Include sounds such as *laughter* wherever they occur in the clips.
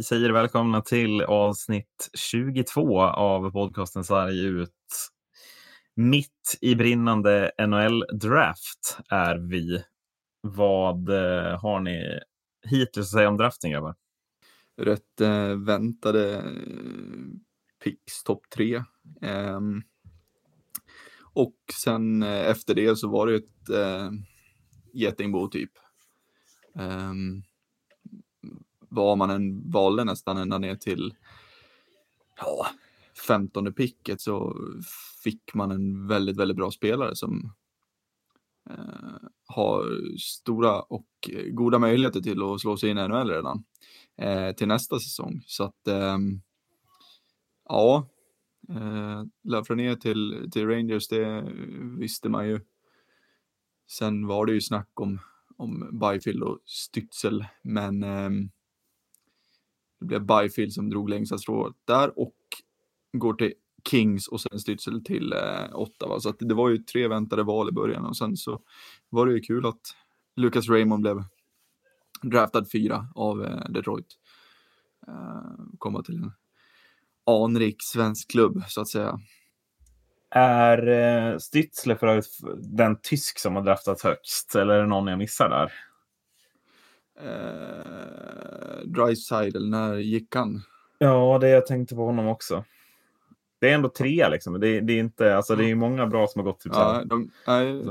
Vi säger välkomna till avsnitt 22 av podcasten Sarg ut. Mitt i brinnande NHL-draft är vi. Vad eh, har ni hittills att säga om draften, grabbar? Rätt eh, väntade eh, picks topp tre. Um, och sen eh, efter det så var det ett eh, getingbo typ. Um, vad man än valde nästan ända ner till ja, femtonde picket så fick man en väldigt, väldigt bra spelare som eh, har stora och goda möjligheter till att slå sig in i NHL redan eh, till nästa säsong. Så att eh, ja, eh, Lafreniere till, till Rangers, det visste man ju. Sen var det ju snack om, om Byfield och Stützel, men eh, det blev Byfield som drog längsta strået där och går till Kings och sen Stützel till eh, Ottawa. Så att det var ju tre väntade val i början och sen så var det ju kul att Lucas Raymond blev draftad fyra av eh, Detroit. Eh, komma till en anrik svensk klubb så att säga. Är eh, Stützle för övrigt den tysk som har draftats högst eller är det någon jag missar där? Eh, Dreisaitl, när gick han? Ja, det jag tänkte på honom också. Det är ändå trea liksom. Det, det är inte, alltså det är många bra som har gått typ ja, de, nej,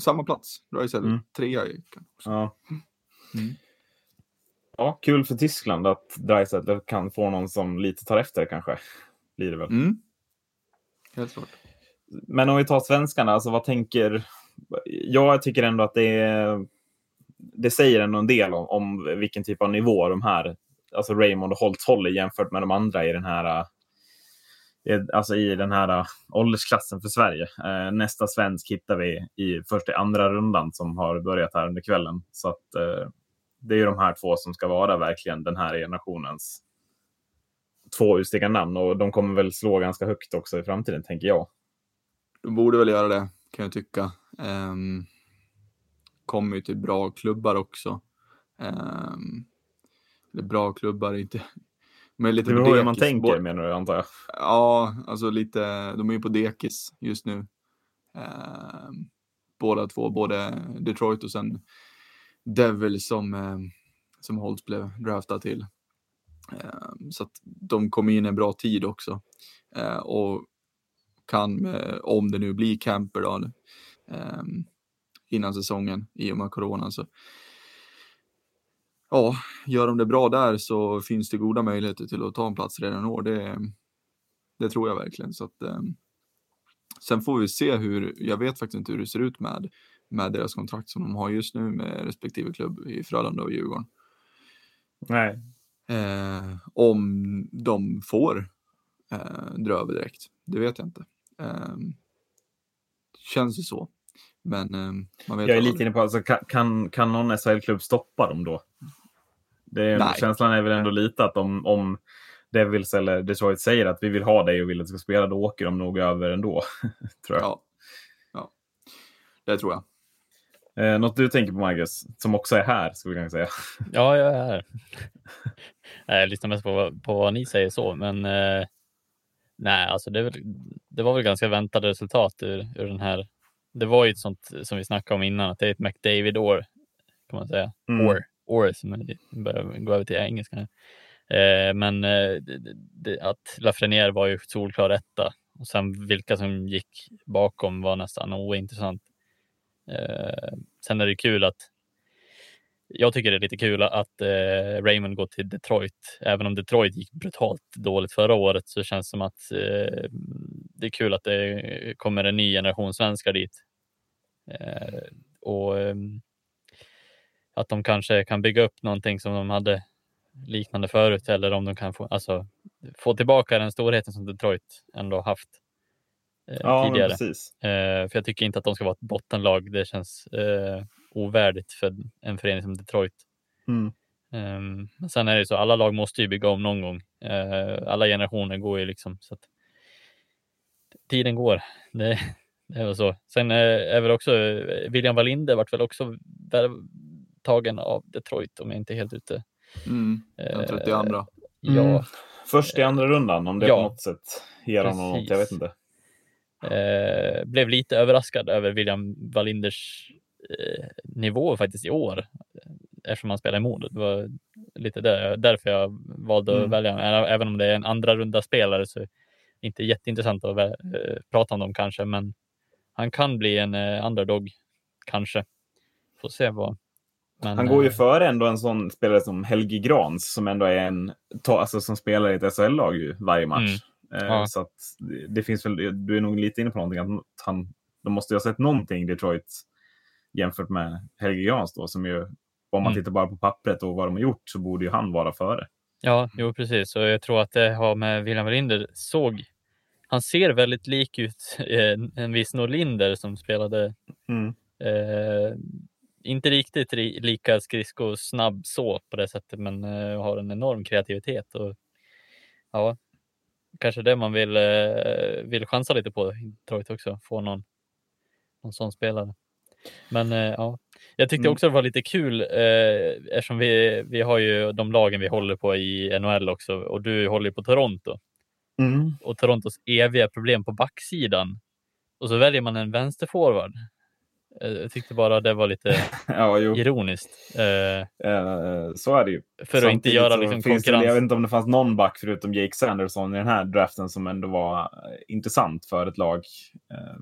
samma plats. Dreisaitl, mm. trea gick han. Ja. Mm. ja, kul för Tyskland att Dreisaitl kan få någon som lite tar efter kanske. Blir det väl. Mm. Helt klart. Men om vi tar svenskarna, alltså vad tänker... Jag tycker ändå att det är det säger ändå en del om, om vilken typ av nivå de här, alltså Raymond och Holtz håller jämfört med de andra i den här eh, alltså i den här eh, åldersklassen för Sverige. Eh, nästa svensk hittar vi i först i andra rundan som har börjat här under kvällen. Så att, det är ju de här två som ska vara verkligen den här generationens två utstickande namn och de kommer väl slå ganska högt också i framtiden, tänker jag. De borde väl göra det, kan jag tycka. Um, kommer ju till bra klubbar också. Um, bra klubbar, inte... Men lite det beror hur man tänker menar du antar jag? Ja, alltså lite, de är ju på dekis just nu. Um, båda två, både Detroit och sen Devil som, um, som Holtz blev draftad till. Så att de kommer in i en bra tid också. Och kan, uh, om det nu blir camper då, innan säsongen i och med coronan. Så ja, gör de det bra där så finns det goda möjligheter till att ta en plats redan i år. Det, det tror jag verkligen. Så att, eh, sen får vi se hur, jag vet faktiskt inte hur det ser ut med, med deras kontrakt som de har just nu med respektive klubb i Frölunda och Djurgården. Nej. Eh, om de får eh, dra över direkt, det vet jag inte. Eh, känns det så. Men eh, man vet Jag är lite inne på, alltså, kan, kan, någon SHL-klubb stoppa dem då? Det, känslan är väl ändå lite att om, om Devils eller Detroit säger att vi vill ha dig och vill att du ska spela, då åker de nog över ändå. *laughs* tror jag. Ja. ja, det tror jag. Eh, något du tänker på Marcus, som också är här, skulle vi kunna säga. Ja, jag är här. *laughs* jag lyssnar mest på, på vad ni säger så, men eh, nej, alltså det, väl, det, var väl ganska väntade resultat ur, ur den här det var ju ett sånt som vi snackade om innan, att det är ett McDavid-år, kan man säga. Mm. År, år som börjar gå över till engelska. Eh, men eh, det, det, att Lafreniere var ju solklar etta och sen vilka som gick bakom var nästan ointressant. Eh, sen är det kul att jag tycker det är lite kul att eh, Raymond går till Detroit. Även om Detroit gick brutalt dåligt förra året så känns det som att eh, det är kul att det kommer en ny generation svenskar dit. Eh, och ehm, att de kanske kan bygga upp någonting som de hade liknande förut eller om de kan få, alltså, få tillbaka den storheten som Detroit ändå haft eh, ja, tidigare. Eh, för jag tycker inte att de ska vara ett bottenlag. Det känns eh, ovärdigt för en förening som Detroit. Mm. Um, men sen är det så, alla lag måste ju bygga om någon gång. Uh, alla generationer går ju liksom så att tiden går. Det, det var så. Sen uh, är väl också William Wallinder vart väl också tagen av Detroit om jag inte är helt ute. Mm, den 32. Uh, Ja, Mm. Först i andra rundan, om det Ja. på något sätt ger honom något. Jag vet inte. eh, blev lite överraskad över William Wallinders eh, nivå faktiskt i år. eh, Eftersom han spelar i Modo. Det var lite där, därför jag valde att Mm. välja honom. Även om det är en andra runda spelare så inte jätteintressant att eh, prata om dem kanske. Men han kan bli en eh, underdog kanske. Får se vad. Men, Han går ju eh, före ändå en sån spelare som Helge Grans som ändå är en, ta, alltså, som spelar i ett SHL-lag ju varje match. Eh, Mm. Ja. Så att det- det finns väl, du är nog lite inne på någonting, att han, de måste ju ha sett någonting Detroit jämfört med Helge Grans då, som ju, om man Mm. tittar bara på pappret och vad de har gjort så borde ju han vara före. Ja, jo precis. Och jag tror att det har med William Wallinder såg. Han ser väldigt lik ut en, en viss Norlinder som spelade Mm. eh, inte riktigt ri- lika skridskosnabb så på det sättet, men eh, har en enorm kreativitet. Och, ja, kanske det man vill, eh, vill chansa lite på Detroit också, få någon, någon sån spelare. Men eh, ja, jag tyckte Mm. också det var lite kul eh, eftersom vi, vi har ju de lagen vi håller på i NHL också och du håller på Toronto Mm. och Torontos eviga problem på backsidan. Och så väljer man en vänsterforward. Eh, Jag tyckte bara det var lite *laughs* Ja, ironiskt. Eh, Eh, så är det ju. för att inte göra liksom finns det, konkurrens. jag vet inte om det fanns någon back förutom Jake Sanderson i den här draften som ändå var eh, intressant för ett lag. Eh,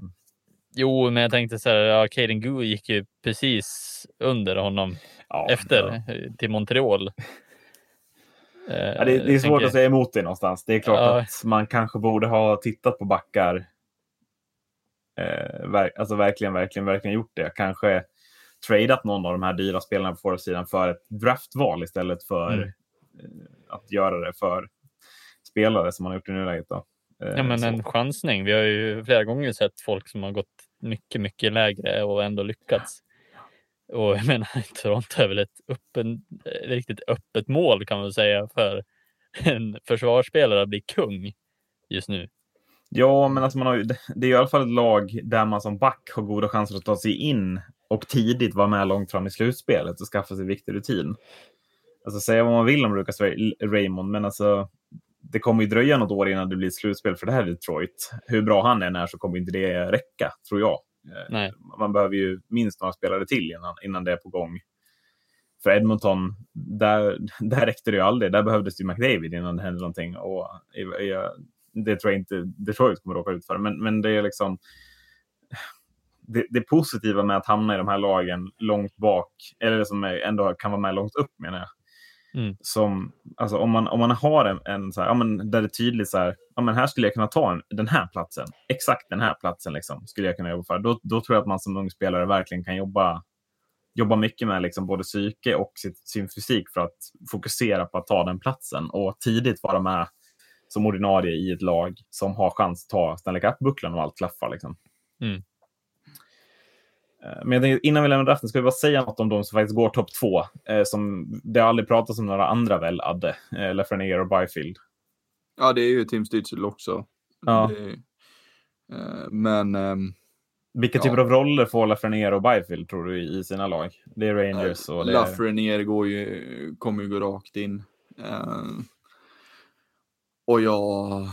Jo, men jag tänkte så här, ja, Caden Goo gick ju precis under honom ja, efter Ja. eh, till Montreal. Eh, Ja, det, det är jag svårt tänker- att säga emot det någonstans. Det är klart att man kanske borde ha tittat på backar. Eh, ver, alltså verkligen, verkligen, verkligen gjort det. Kanske tradat någon av de här dyra spelarna på forwardsidan för ett draftval istället för Mm. eh, att göra det för spelare som man har gjort i nuläget. Då. Eh, Ja, men så. en chansning. Vi har ju flera gånger sett folk som har gått mycket, mycket lägre och ändå lyckats. Och jag menar, *laughs* Toronto är väl ett öppen, ett riktigt öppet mål kan man säga för *laughs* en försvarsspelare att bli kung just nu. Ja, men alltså man har ju, det är i alla fall ett lag där man som back har goda chanser att ta sig in och tidigt vara med långt fram i slutspelet och skaffa sig viktig rutin. Alltså säga vad man vill om Lucas Ray- Raymond, men alltså det kommer ju dröja något år innan det blir slutspel för det här Detroit. Hur bra han än är så kommer inte det räcka, tror jag. Eh, Nej. Man behöver ju minst några spelare till innan, innan det är på gång. För Edmonton, där, där räckte det ju aldrig. Där behövdes ju McDavid innan det hände någonting. Och jag, jag, det tror jag inte Detroit kommer råka ut för. Men, men det är liksom det, det positiva med att hamna i de här lagen långt bak, eller som ändå kan vara med långt upp menar jag. Mm. Som, alltså om man, om man har en, en så här, ja, men där det är tydligt så här, ja, men här skulle jag kunna ta en, den här platsen, exakt den här platsen liksom, skulle jag kunna jobba för. Då, då tror jag att man som ung spelare verkligen kan jobba, jobba mycket med liksom både psyke och sitt, sin fysik för att fokusera på att ta den platsen och tidigt vara med som ordinarie i ett lag som har chans att ta Stanley Cup-bucklan och allt klaffar. Liksom. Mm. Eh, Men tänkte, innan vi lämnar draften ska vi bara säga något om de som faktiskt går topp två. Eh, som det har aldrig pratats om några andra väl, Adde. Eh, Lafreniere och Byfield. Ja, det är ju Tim Stützle också. Ja. Eh, men ehm, Vilka Ja. typer av roller får Lafreniere och Byfield tror du i sina lag? Det är Rangers och det är... Lafreniere går ju, kommer ju gå rakt in. Eh, och jag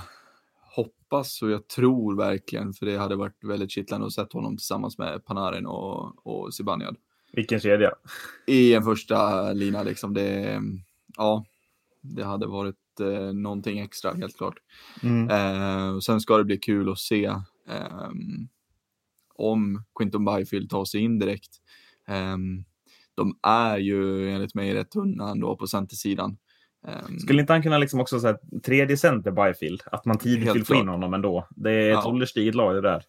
hoppas och jag tror verkligen, för det hade varit väldigt kittlande att sett honom tillsammans med Panarin och, och Zibanejad. Vilken kedja? I en första lina liksom. Det, ja, det hade varit eh, någonting extra helt klart. Mm. Eh, och sen ska det bli kul att se ehm, om Quinton Byfield tar sig in direkt. Ehm, de är ju enligt mig rätt tunna ändå på centersidan. Ehm, Skulle inte han kunna liksom också säga tredje center Byfield? Att man tidigt vill få in honom ändå. Det är ett Ja. ålderstiget lag det där.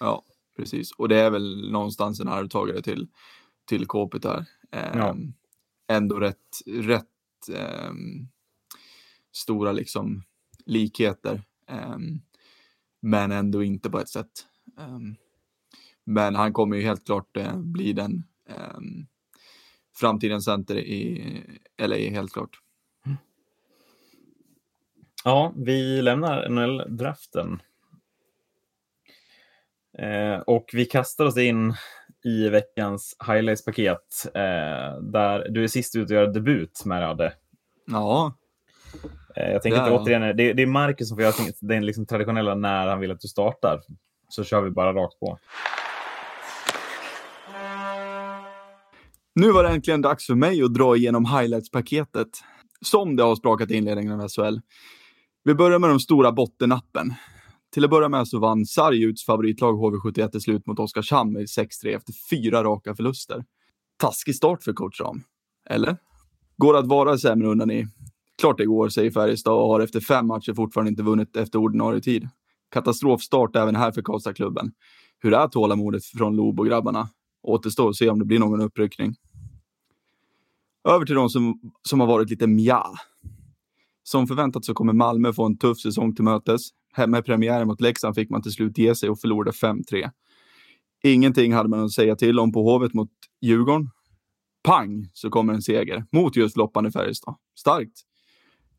Ja, precis. Och det är väl någonstans en arvtagare till, till Kåpet där. Ehm, Ja. Ändå rätt, rätt ehm, stora liksom likheter. Men ändå inte på ett sätt. Men han kommer ju helt klart eh, bli den um, framtidens center i LA, helt klart. Ja, vi lämnar NHL-draften. Eh, och vi kastar oss in i veckans highlights-paket. Eh, där du är sist ut att göra debut med Adde. Ja, Eh, Jag tänker att återigen, det, det är Marcus som får göra den liksom traditionella när han vill att du startar. Så kör vi bara rakt på. Nu var det äntligen dags för mig att dra igenom highlights-paketet. Som det har sprakat i inledningen av SHL. Vi börjar med de stora bottennappen. Till att börja med så vann Sarjuts favoritlag HV71 till slut mot Oskarshamn med 6-3 efter fyra raka förluster. Taskig start för coach Ram. Eller? Går det att vara sämre undrar ni? Klart det går, säger Färjestad och har efter fem matcher fortfarande inte vunnit efter ordinarie tid. Katastrofstart även här för Karlstadklubben. Hur är tålamodet från Lob och grabbarna? Återstår att se om det blir någon uppryckning. Över till de som, som har varit lite mja. Som förväntat så kommer Malmö få en tuff säsong till mötes. Hemma i premiären mot Leksand fick man till slut ge sig och förlorade 5-3. Ingenting hade man att säga till om på Hovet mot Djurgården. Pang så kommer en seger mot just floppande Färjestad. Starkt.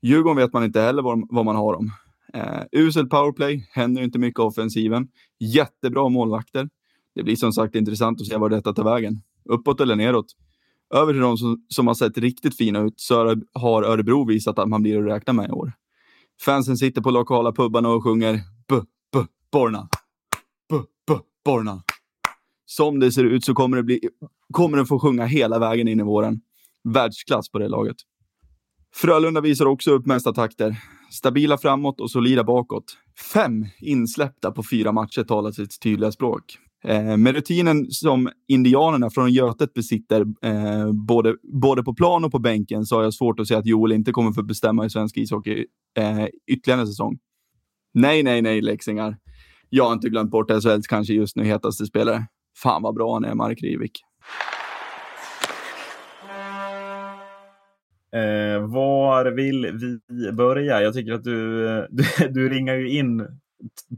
Djurgården vet man inte heller vad, vad man har dem. Eh, usel powerplay, händer inte mycket offensiven. Jättebra målvakter. Det blir som sagt intressant att se var detta tar vägen. Uppåt eller neråt. Över till de som, som har sett riktigt fina ut så har- Örebro visat att man blir att räkna med i år. Fansen sitter på lokala pubbarna och sjunger B, B, Borna. B, B, Borna. Som det ser ut så kommer det, bli, kommer den få sjunga hela vägen in i våren. Världsklass på det laget. Frölunda visar också upp mesta takter. Stabila framåt och solida bakåt. Fem insläppta på fyra matcher talar sitt tydliga språk. Eh, med rutinen som indianerna från Götet besitter, eh, både, både på plan och på bänken, så har jag svårt att se att Joel inte kommer få bestämma i svensk ishockey eh, ytterligare en säsong. Nej, nej, nej, Leksingar. Jag har inte glömt bort SHLs kanske just nu hetaste spelare. Fan vad bra han är, Mark Rivik. Eh, var vill vi börja? Jag tycker att du, *laughs* du, du ringar ju in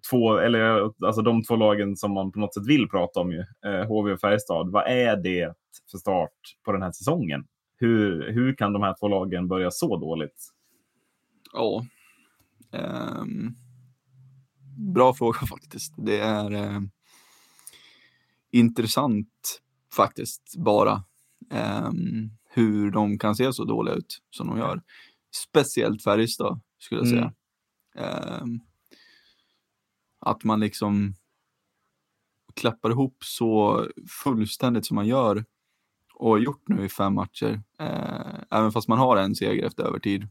två, eller alltså de två lagen som man på något sätt vill prata om, ju. Eh, HV och Färjestad. Vad är det för start på den här säsongen? Hur, hur kan de här två lagen börja så dåligt? Ja. Ehm, bra fråga *laughs* faktiskt. Det är eh, intressant faktiskt bara ehm, hur de kan se så dåliga ut som de gör. Speciellt Färjestad skulle jag säga. Ehm, att man liksom klappar ihop så fullständigt som man gör och har gjort nu i fem matcher. Eh, även fast man har en seger efter övertid.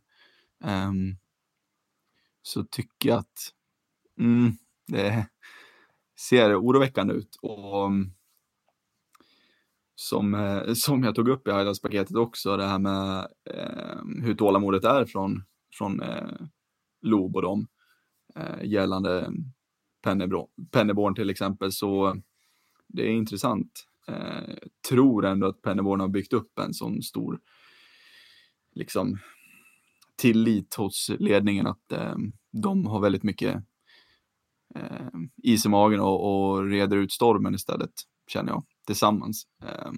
Eh, så tycker jag att mm, det ser oroväckande ut. Och mm, som, eh, som jag tog upp i highlights-paketet också, det här med eh, hur tålamodet är från, från eh, Lob och dem eh, gällande Penneborn till exempel. Så det är intressant. Eh, tror ändå att Penneborn har byggt upp en sån stor liksom, tillit hos ledningen att eh, de har väldigt mycket eh, is i magen och, och reder ut stormen istället, känner jag, tillsammans. Eh,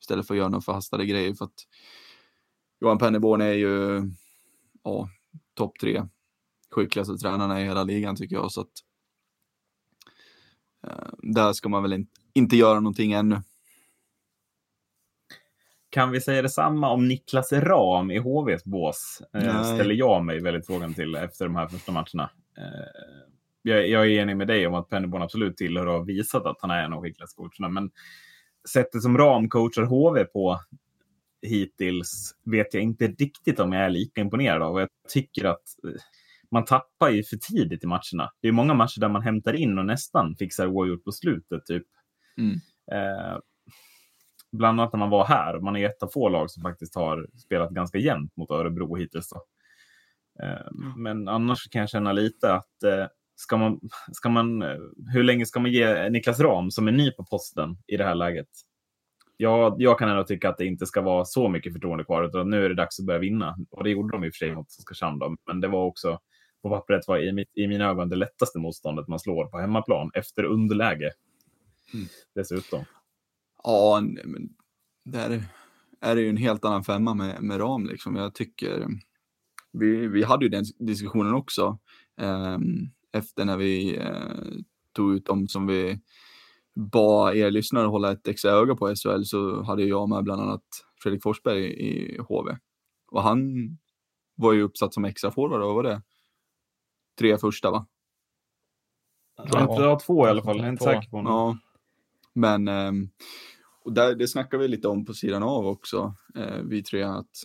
istället för att göra några förhastade grejer. För att Johan Penneborn är ju ja, topp tre skickligaste tränarna i hela ligan tycker jag. Så att, eh, där ska man väl in, inte göra någonting ännu. Kan vi säga detsamma om Niklas Ram i HVs bås? Eh, ställer jag mig väldigt frågan till efter de här första matcherna. Eh, jag, jag är enig med dig om att Penneborn absolut tillhör och har visat att han är en av skickligaste coacherna. Men sättet som Ram coachar HV på hittills vet jag inte riktigt om jag är lika imponerad av. Jag tycker att eh, man tappar ju för tidigt i matcherna. Det är många matcher där man hämtar in och nästan fixar oavgjort på slutet. Typ. Mm. Eh, bland annat när man var här. Man är ett av få lag som faktiskt har spelat ganska jämnt mot Örebro hittills. Då. Eh, men annars kan jag känna lite att eh, ska man, ska man, eh, hur länge ska man ge Niklas Ram som är ny på posten i det här läget? Jag, jag kan ändå tycka att det inte ska vara så mycket förtroende kvar, utan nu är det dags att börja vinna. Och det gjorde de i och för sig mot Oskarshamn, men det var också på pappret var i, mitt, i mina ögon det lättaste motståndet man slår på hemmaplan efter underläge. Mm. Dessutom. Ja, men där är det ju en helt annan femma med, med ram liksom. Jag tycker, vi, vi hade ju den diskussionen också eh, efter när vi eh, tog ut dem som vi bad er lyssnare hålla ett extra öga på SHL så hade jag med bland annat Fredrik Forsberg i HV. Och han var ju uppsatt som extra forward. Vad var det? Tre första va? Jag har inte jag har två i alla fall. Jag är inte Två. säker på honom. Ja. Men ehm, och där, det snackar vi lite om på sidan av också, eh, vi tre, att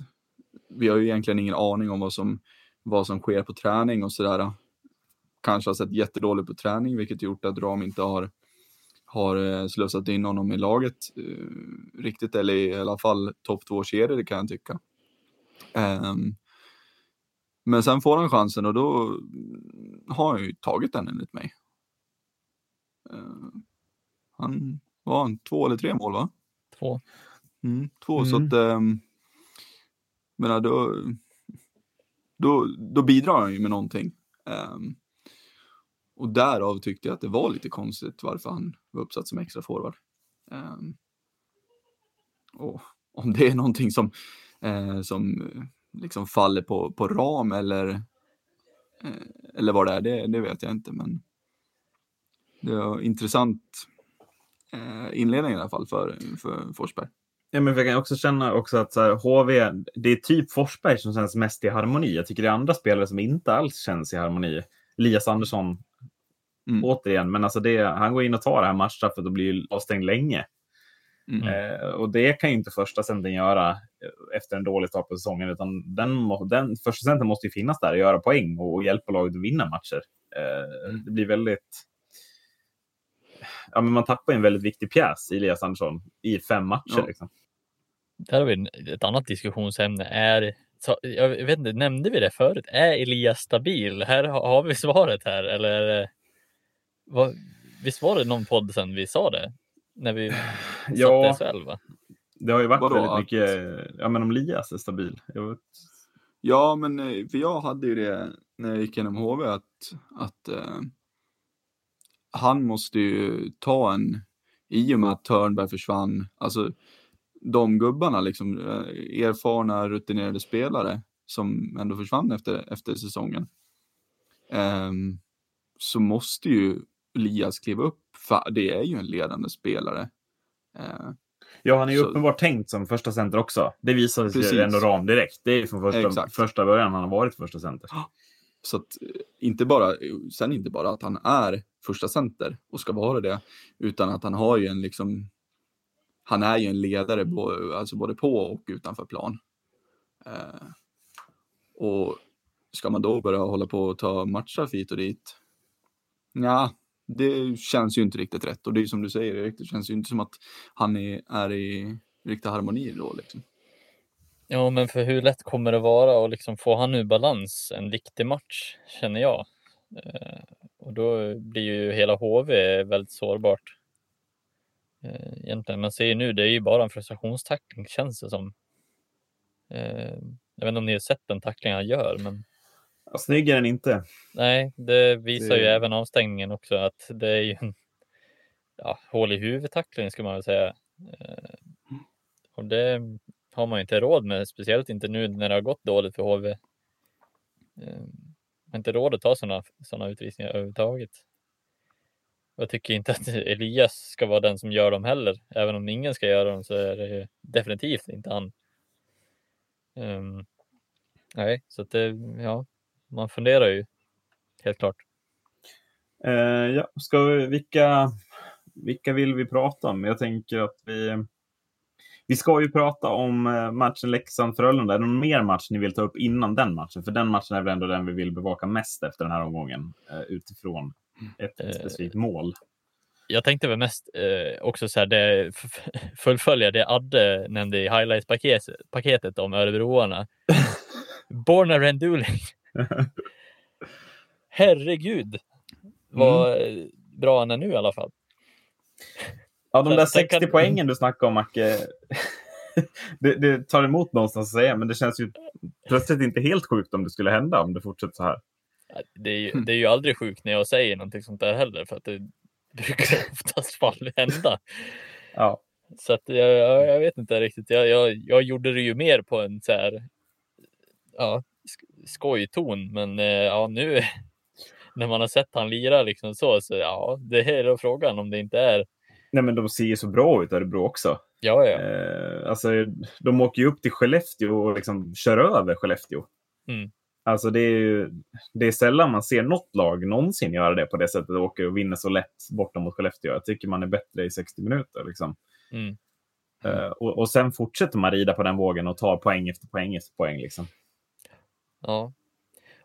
vi har ju egentligen ingen aning om vad som, vad som sker på träning och sådär. Kanske har sett jättedåligt på träning, vilket gjort att Ram inte har, har eh, slussat in honom i laget eh, riktigt, eller i alla fall topp två kedjor, det kan jag tycka. Ehm, men sen får han chansen och då har han ju tagit den enligt mig. Ehm, han var han två eller tre mål va? Två. Mm, två, så Mm. att um, menar, då, då, då bidrar han ju med någonting. Ehm, och därav tyckte jag att det var lite konstigt varför han var uppsatt som extra forward. Ehm, och om det är någonting som, eh, som eh, liksom faller på, på ram eller, eh, eller vad det är, det, det vet jag inte. Men det var intressant eh, inledning i alla fall för, för Forsberg. Ja, men jag kan också känna också att så här, HV, det är typ Forsberg som känns mest i harmoni. Jag tycker det är andra spelare som inte alls känns i harmoni. Elias Andersson, Mm. återigen, men alltså det, han går in och tar det här matchstraffet och blir avstängd länge. Mm. Eh, och det kan ju inte första centern göra eh, efter en dålig start på säsongen, utan den, den första centern måste ju finnas där och göra poäng och, och hjälpa laget att vinna matcher. Eh, Mm. Det blir väldigt... Ja, men man tappar en väldigt viktig pjäs i Elias Andersson i fem matcher. Ja. Liksom. Där har vi ett annat diskussionssämne. Är, jag vet inte, nämnde vi det förut? Är Elias stabil? Här har, vi *laughs* svaret här. Eller det- vad, visst var det någon podd sen vi sa det? När vi *sighs* Ja. satt SHL va? Det har ju varit Vadå, väldigt att- mycket, ja men om Lias är stabil. Jag vet, Ja, men eh, för jag hade ju det när jag gick igenom HV att, att eh, han måste ju ta en, i och med att Törnberg försvann, alltså de gubbarna, liksom eh, erfarna, rutinerade spelare som ändå försvann efter, efter säsongen. ehm, så måste ju Elias kliva upp, för det är ju en ledande spelare. Eh, ja, han är ju Så- uppenbart tänkt som första center också. Det visade sig Precis. ju ändå ram direkt. Det är ju från första, Exakt. första början han har varit första center. Så att eh, inte bara, sen inte bara att han är första center och ska vara det, utan att han har ju en liksom, han är ju en ledare bo- alltså både på och utanför plan. Eh, och ska man då börja hålla på och ta matcher hit och dit? Ja, det känns ju inte riktigt rätt och det är som du säger Erik, det känns ju inte som att han är, är i riktig harmoni då liksom. Ja, men för hur lätt kommer det vara att liksom få han ur balans en viktig match, känner jag. Eh, och då blir ju hela HV väldigt sårbart. Eh, egentligen, man ser ju nu, det är ju bara en frustrationstackling känns det som. Eh, jag vet inte om ni har sett den tackling han gör, men Ja, snygg är den inte. nej, det visar ju Det- även avstängningen också att det är ju en ja, hål i huvudet-tackling ska man väl säga. Eh, och det har man ju inte råd med, speciellt inte nu när det har gått dåligt för HV. Eh, Man har inte råd att ta sådana såna utvisningar överhuvudtaget. Jag tycker inte att Elias ska vara den som gör dem heller. Även om ingen ska göra dem så är det ju definitivt inte han. Ehm, nej, så att det, ja, man funderar ju helt klart. Eh, ja, ska vi, vilka, vilka vill vi prata om? Jag tänker att vi... Vi ska ju prata om eh, matchen Leksand-Frölunda. Är det någon mer match ni vill ta upp innan den matchen? För den matchen är väl ändå den vi vill bevaka mest efter den här omgången. Eh, utifrån ett Eh, specifikt mål. Jag tänkte väl mest eh, också så här, det, *laughs* fullfölja det Adde nämnde i highlights-paketet paketet om Örebroarna. *laughs* Borna Renduling. Herregud vad eh, bra han är nu i alla fall. Ja, de där sen 60 kan- poängen du snackade om, Macke. *laughs* det, det tar emot någonstans att säga, men det känns ju plötsligt inte helt sjukt om det skulle hända om det fortsätter så här. Det är, ju, det är ju aldrig sjukt när jag säger någonting sånt där heller för att det *laughs* brukar oftast fall hända. Ja. Så att jag, jag, vet inte riktigt. Jag, jag, jag gjorde det ju mer på en så här ja, skojton, men eh, ja, nu *laughs* när man har sett han lira liksom så, så ja, det är då frågan om det inte är. Nej, men de ser ju så bra ut, Örebro också. Ja, ja, Eh, alltså, de åker ju upp till Skellefteå och liksom kör över Skellefteå. Mm. Alltså det är ju det är sällan man ser något lag någonsin göra det på det sättet. Åker och vinner så lätt borta mot Skellefteå. Jag tycker man är bättre i 60 minuter. Liksom. Mm. Uh, och, och sen fortsätter man rida på den vågen och tar poäng efter poäng efter poäng. Liksom. Ja,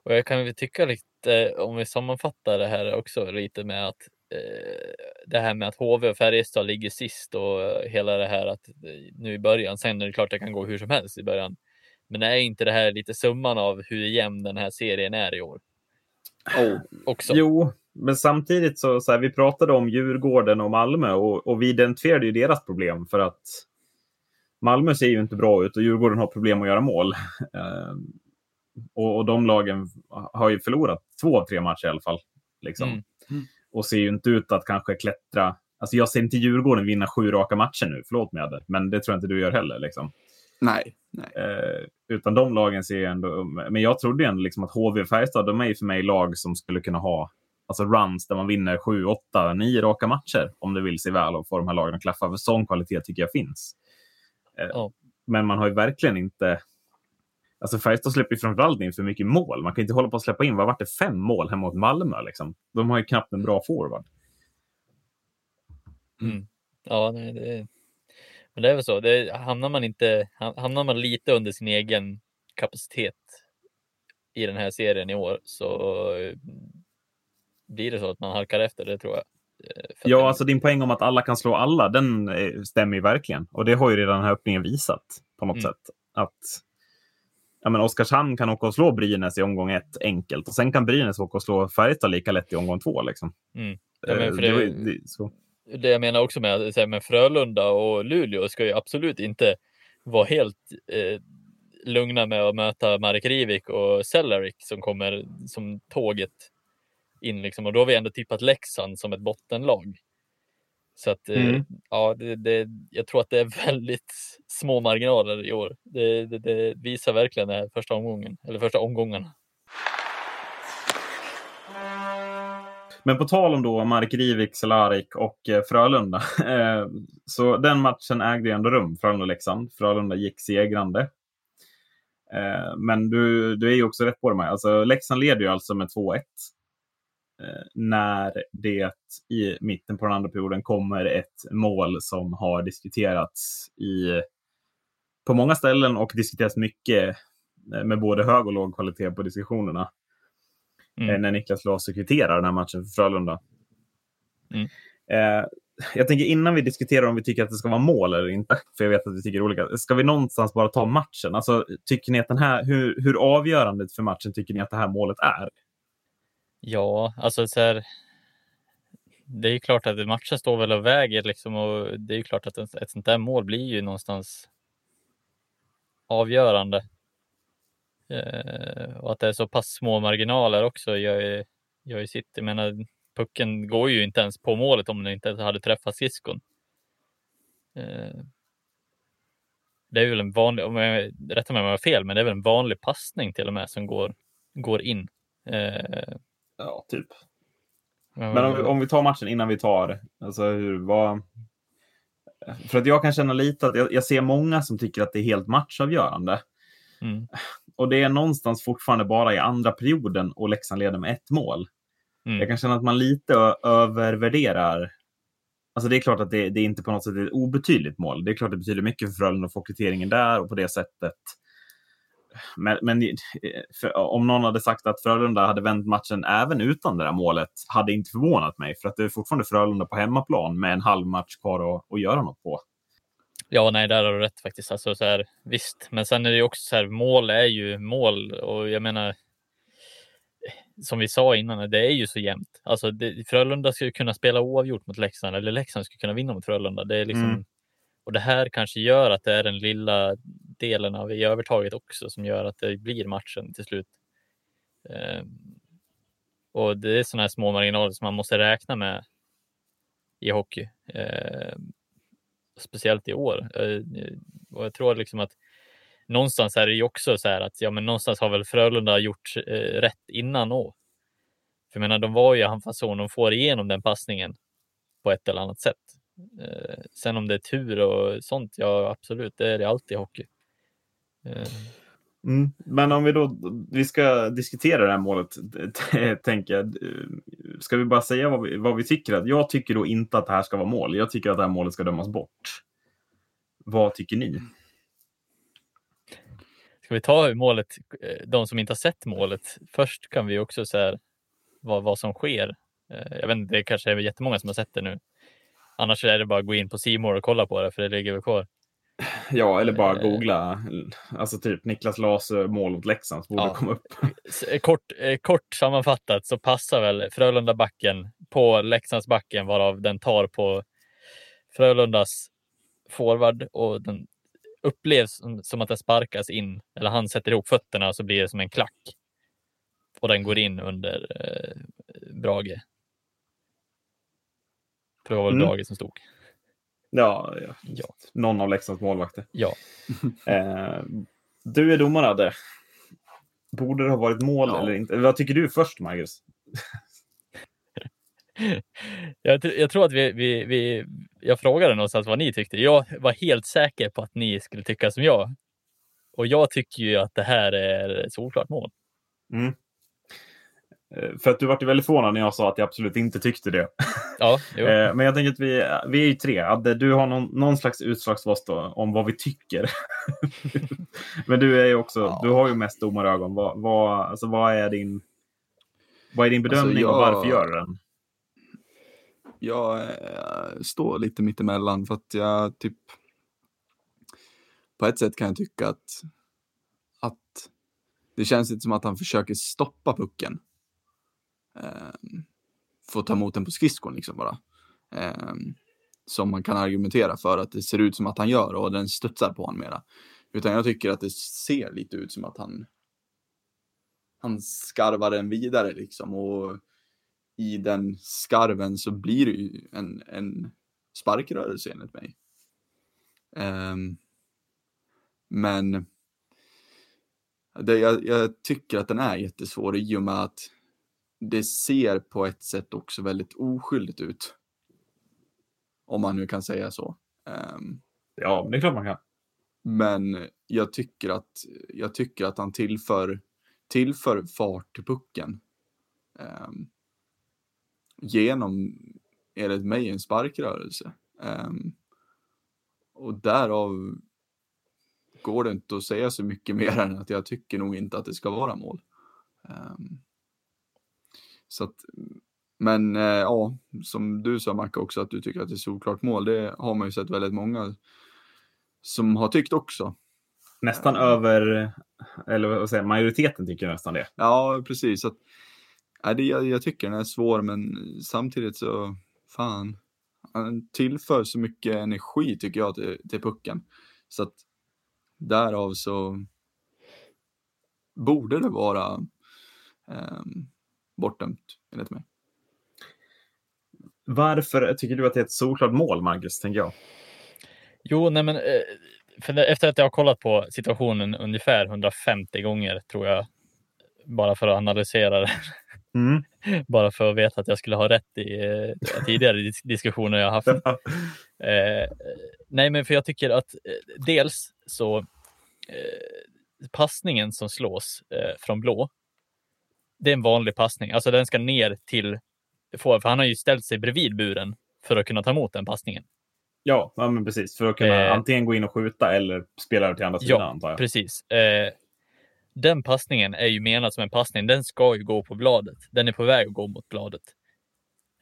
och jag kan väl tycka lite, om vi sammanfattar det här också lite med att eh, det här med att HV och Färjestad ligger sist och hela det här att nu i början, sen är det klart det kan gå hur som helst i början. Men är inte det här lite summan av hur jämn den här serien är i år? Oh. Också. Jo, men samtidigt så, så här, vi pratade om Djurgården och Malmö och, och vi identifierade ju deras problem för att Malmö ser ju inte bra ut och Djurgården har problem att göra mål. Och, och, de lagen har ju förlorat två av tre matcher i alla fall. Liksom. Mm. Mm. Och ser ju inte ut att kanske klättra. Alltså jag ser inte Djurgården vinna sju raka matcher nu, förlåt mig men det tror jag inte du gör heller. Liksom. Nej. nej. Uh, utan de lagen ser jag ändå, men jag trodde ändå liksom att HV och Färjestad, de är ju för mig lag som skulle kunna ha alltså runs där man vinner sju, åtta, nio raka matcher om det vill sig väl och få de här lagen att klaffa. För sån kvalitet tycker jag finns. Oh. Men man har ju verkligen inte... Alltså Färjestad släpper ju framförallt in för mycket mål. Man kan inte hålla på att släppa in, vad vart det, fem mål hemma mot Malmö? Liksom. De har ju knappt en bra forward. Mm. Ja, nej, det, men det är väl så. Det, hamnar, man inte, hamnar man lite under sin egen kapacitet i den här serien i år så blir det så att man halkar efter, det tror jag. Eh, ja, alltså din poäng om att alla kan slå alla, den eh, stämmer ju verkligen. Och det har ju redan den här öppningen visat på något mm. sätt. Att ja, men Oskarshamn kan åka och slå Brynäs i omgång ett enkelt och sen kan Brynäs åka och slå Färjestad lika lätt i omgång två. Liksom. Mm. Ja, men för det, det, det, det jag menar också med, att med Frölunda och Luleå ska ju absolut inte vara helt eh, lugna med att möta Marek Rivik och Cellarik som kommer som tåget in liksom. Och då har vi ändå tippat Leksand som ett bottenlag. Så att eh, mm. ja, det, det, jag tror att det är *laughs* väldigt små marginaler i år. Det, det, det visar verkligen den här första omgången, eller första omgångarna. Men på tal om då Mark Rivik, Cehlárik och eh, Frölunda. *laughs* Eh, så den matchen ägde ändå rum, Frölunda-Leksand. Frölunda gick segrande. Men du, du är ju också rätt på det, Alltså, Leksand leder ju alltså med 2-1 när det i mitten på den andra perioden kommer ett mål som har diskuterats i, på många ställen och diskuterats mycket med både hög och låg kvalitet på diskussionerna. Mm. När Niklas Larsson kvitterar den här matchen för Frölunda. Mm. Eh, jag tänker innan vi diskuterar om vi tycker att det ska vara mål eller inte, för jag vet att vi tycker olika. Ska vi någonstans bara ta matchen? Alltså, tycker ni att den här, hur, hur avgörande för matchen tycker ni att det här målet är? Ja, alltså så här, det är ju klart att matchen står väl och väger liksom och det är ju klart att ett sånt där mål blir ju någonstans avgörande. Eh, och att det är så pass små marginaler också gör, gör ju sitt. Jag menar, eh, pucken går ju inte ens på målet om den inte hade träffat skridskon. Eh, det är väl en vanlig, om jag rättar mig om jag har fel, men det är väl en vanlig passning till och med som går, går in. Eh, ja, typ. Men om, om, vi tar matchen innan vi tar, alltså hur, vad... För att jag kan känna lite att jag, jag ser många som tycker att det är helt matchavgörande. Mm. Och det är någonstans fortfarande bara i andra perioden och Leksand leder med ett mål. Mm. Jag kan känna att man lite övervärderar Alltså det är klart att det, det är inte på något sätt ett obetydligt mål. Det är klart att det betyder mycket för Frölunda att få kvitteringen där och på det sättet. Men, men om någon hade sagt att Frölunda hade vänt matchen även utan det där målet hade inte förvånat mig. För att det är fortfarande Frölunda på hemmaplan med en halv match kvar att, att göra något på. Ja, nej, där har du rätt faktiskt. Alltså, så här, visst, men sen är det ju också så här, mål är ju mål och jag menar, som vi sa innan, det är ju så jämnt. Alltså, det, Frölunda skulle kunna spela oavgjort mot Leksand eller Leksand skulle kunna vinna mot Frölunda. Det är liksom, mm. Och det här kanske gör att det är den lilla delen av i övertaget också som gör att det blir matchen till slut. Eh, och det är sådana här små marginaler som man måste räkna med i hockey. Eh, speciellt i år. Eh, och jag tror liksom att någonstans är det ju också så här att ja, men någonstans har väl Frölunda gjort eh, rätt innan år. För jag menar, de var ju i anfallszon, de får igenom den passningen på ett eller annat sätt. Eh, sen om det är tur och sånt, ja absolut, det är det alltid i hockey. Eh. Mm. Men om vi då vi ska diskutera det här målet, *laughs* tänker jag. Ska vi bara säga vad vi, vad vi tycker? Jag tycker då inte att det här ska vara mål. Jag tycker att det här målet ska dömas bort. Vad tycker ni? Ska vi ta målet, eh, de som inte har sett målet? Först kan vi också säga vad, vad som sker. Jag vet inte, det kanske är jättemånga som har sett det nu. Annars är det bara att gå in på Simor och kolla på det, för det ligger väl kvar. Ja, eller bara eh. googla. Alltså typ Niklas Lase mål mot Leksand borde ja. komma upp. Kort, kort sammanfattat så passar väl Frölunda-backen på Leksandsbacken varav den tar på Frölundas forward och den upplevs som, som att den sparkas in, eller han sätter ihop fötterna och så blir det som en klack. Och den går in under eh, Brage. För det var väl mm. Brage som stod. Ja, ja. ja. någon av Leksands målvakter. Ja. *laughs* eh, du är domare, Adde. Borde det ha varit mål ja. eller inte? Vad tycker du först, Marcus? *laughs* jag, jag, tror att vi, vi, vi, jag frågade någonstans vad ni tyckte. Jag var helt säker på att ni skulle tycka som jag. Och jag tycker ju att det här är solklart mål. Mm. Eh, för att du vart väldigt förvånad när jag sa att jag absolut inte tyckte det. *laughs* Ja, eh, Men jag tänker att vi, vi är ju tre. Adde, du har någon, någon slags utslagsröst om vad vi tycker. *laughs* Men du är ju också, ja. du har ju mest domarögon. Vad, vad, alltså, vad, är din, vad är din alltså, bedömning alltså jag, och varför gör du den? Jag äh, står lite mittemellan för att jag typ på ett sätt kan jag tycka att, att det känns lite som att han försöker stoppa pucken eh, få ta emot den på skridskon liksom bara. Eh, som man kan argumentera för att det ser ut som att han gör och den studsar på honom mera. Utan jag tycker att det ser lite ut som att han han skarvar den vidare liksom och i den skarven så blir det ju en, en sparkrörelse enligt mig. Um, men det, jag, jag, tycker att den är jättesvår i och med att det ser på ett sätt också väldigt oskyldigt ut. Om man nu kan säga så. Um, ja, det är klart man kan. Men jag tycker att, jag tycker att han tillför, tillför fart till pucken. Um, genom, enligt mig, en sparkrörelse. Um, och därav går det inte att säga så mycket *laughs* mer än att jag tycker nog inte att det ska vara mål. Um, så att, men eh, ja, som du sa Macke också att du tycker att det är solklart mål. Det har man ju sett väldigt många som har tyckt också. Nästan uh, över, eller vad säger majoriteten tycker nästan det. Ja, precis. Att, ja, det, jag, jag tycker den är svår, men samtidigt så, fan, han tillför så mycket energi tycker jag till, till pucken. Så att därav så borde det vara um, bortdömt enligt mig. Varför tycker du att det är ett solklart mål, Marcus? Tänker jag. Jo, nej men eh, för efter att jag har kollat på situationen ungefär 150 gånger tror jag, bara för att analysera det. Mm. *laughs* bara för att veta att jag skulle ha rätt i eh, tidigare diskussioner jag haft. *laughs* eh, nej, men för jag tycker att dels så eh, passningen som slås eh, från blå det är en vanlig passning. Alltså den ska ner till, för han har ju ställt sig bredvid buren för att kunna ta emot den passningen. Ja, ja men precis. För att kunna eh, antingen gå in och skjuta eller spela till andra sidan, ja, antar jag. precis. Eh, den passningen är ju menad som en passning. Den ska ju gå på bladet. Den är på väg att gå mot bladet.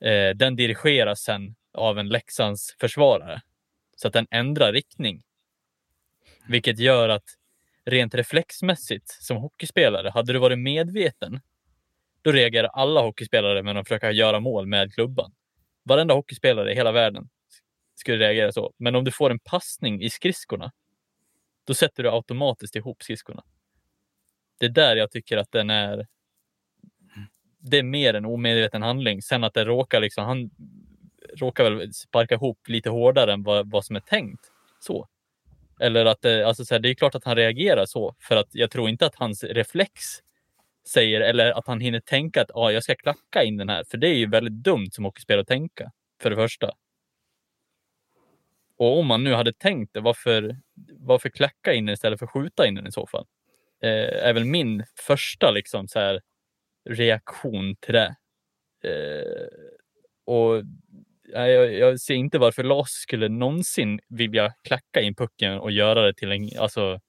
Eh, den dirigeras sen av en Leksands försvarare så att den ändrar riktning. Vilket gör att rent reflexmässigt som hockeyspelare, hade du varit medveten då reagerar alla hockeyspelare med att försöka göra mål med klubban. Varenda hockeyspelare i hela världen skulle reagera så. Men om du får en passning i skridskorna, då sätter du automatiskt ihop skridskorna. Det är där jag tycker att den är. Det är mer en omedveten handling. Sen att det råkar liksom, han råkar väl sparka ihop lite hårdare än vad, vad som är tänkt. Så. Eller att det, alltså så här, det är klart att han reagerar så, för att jag tror inte att hans reflex säger, eller att han hinner tänka att ah, jag ska klacka in den här. För det är ju väldigt dumt som hockeyspelare att tänka, för det första. Och om man nu hade tänkt det, varför, varför klacka in den istället för skjuta in den i så fall? eh, är väl min första liksom så här reaktion till det. Eh, och nej, jag, jag ser inte varför Lars skulle någonsin vilja klacka in pucken och göra det till en, alltså,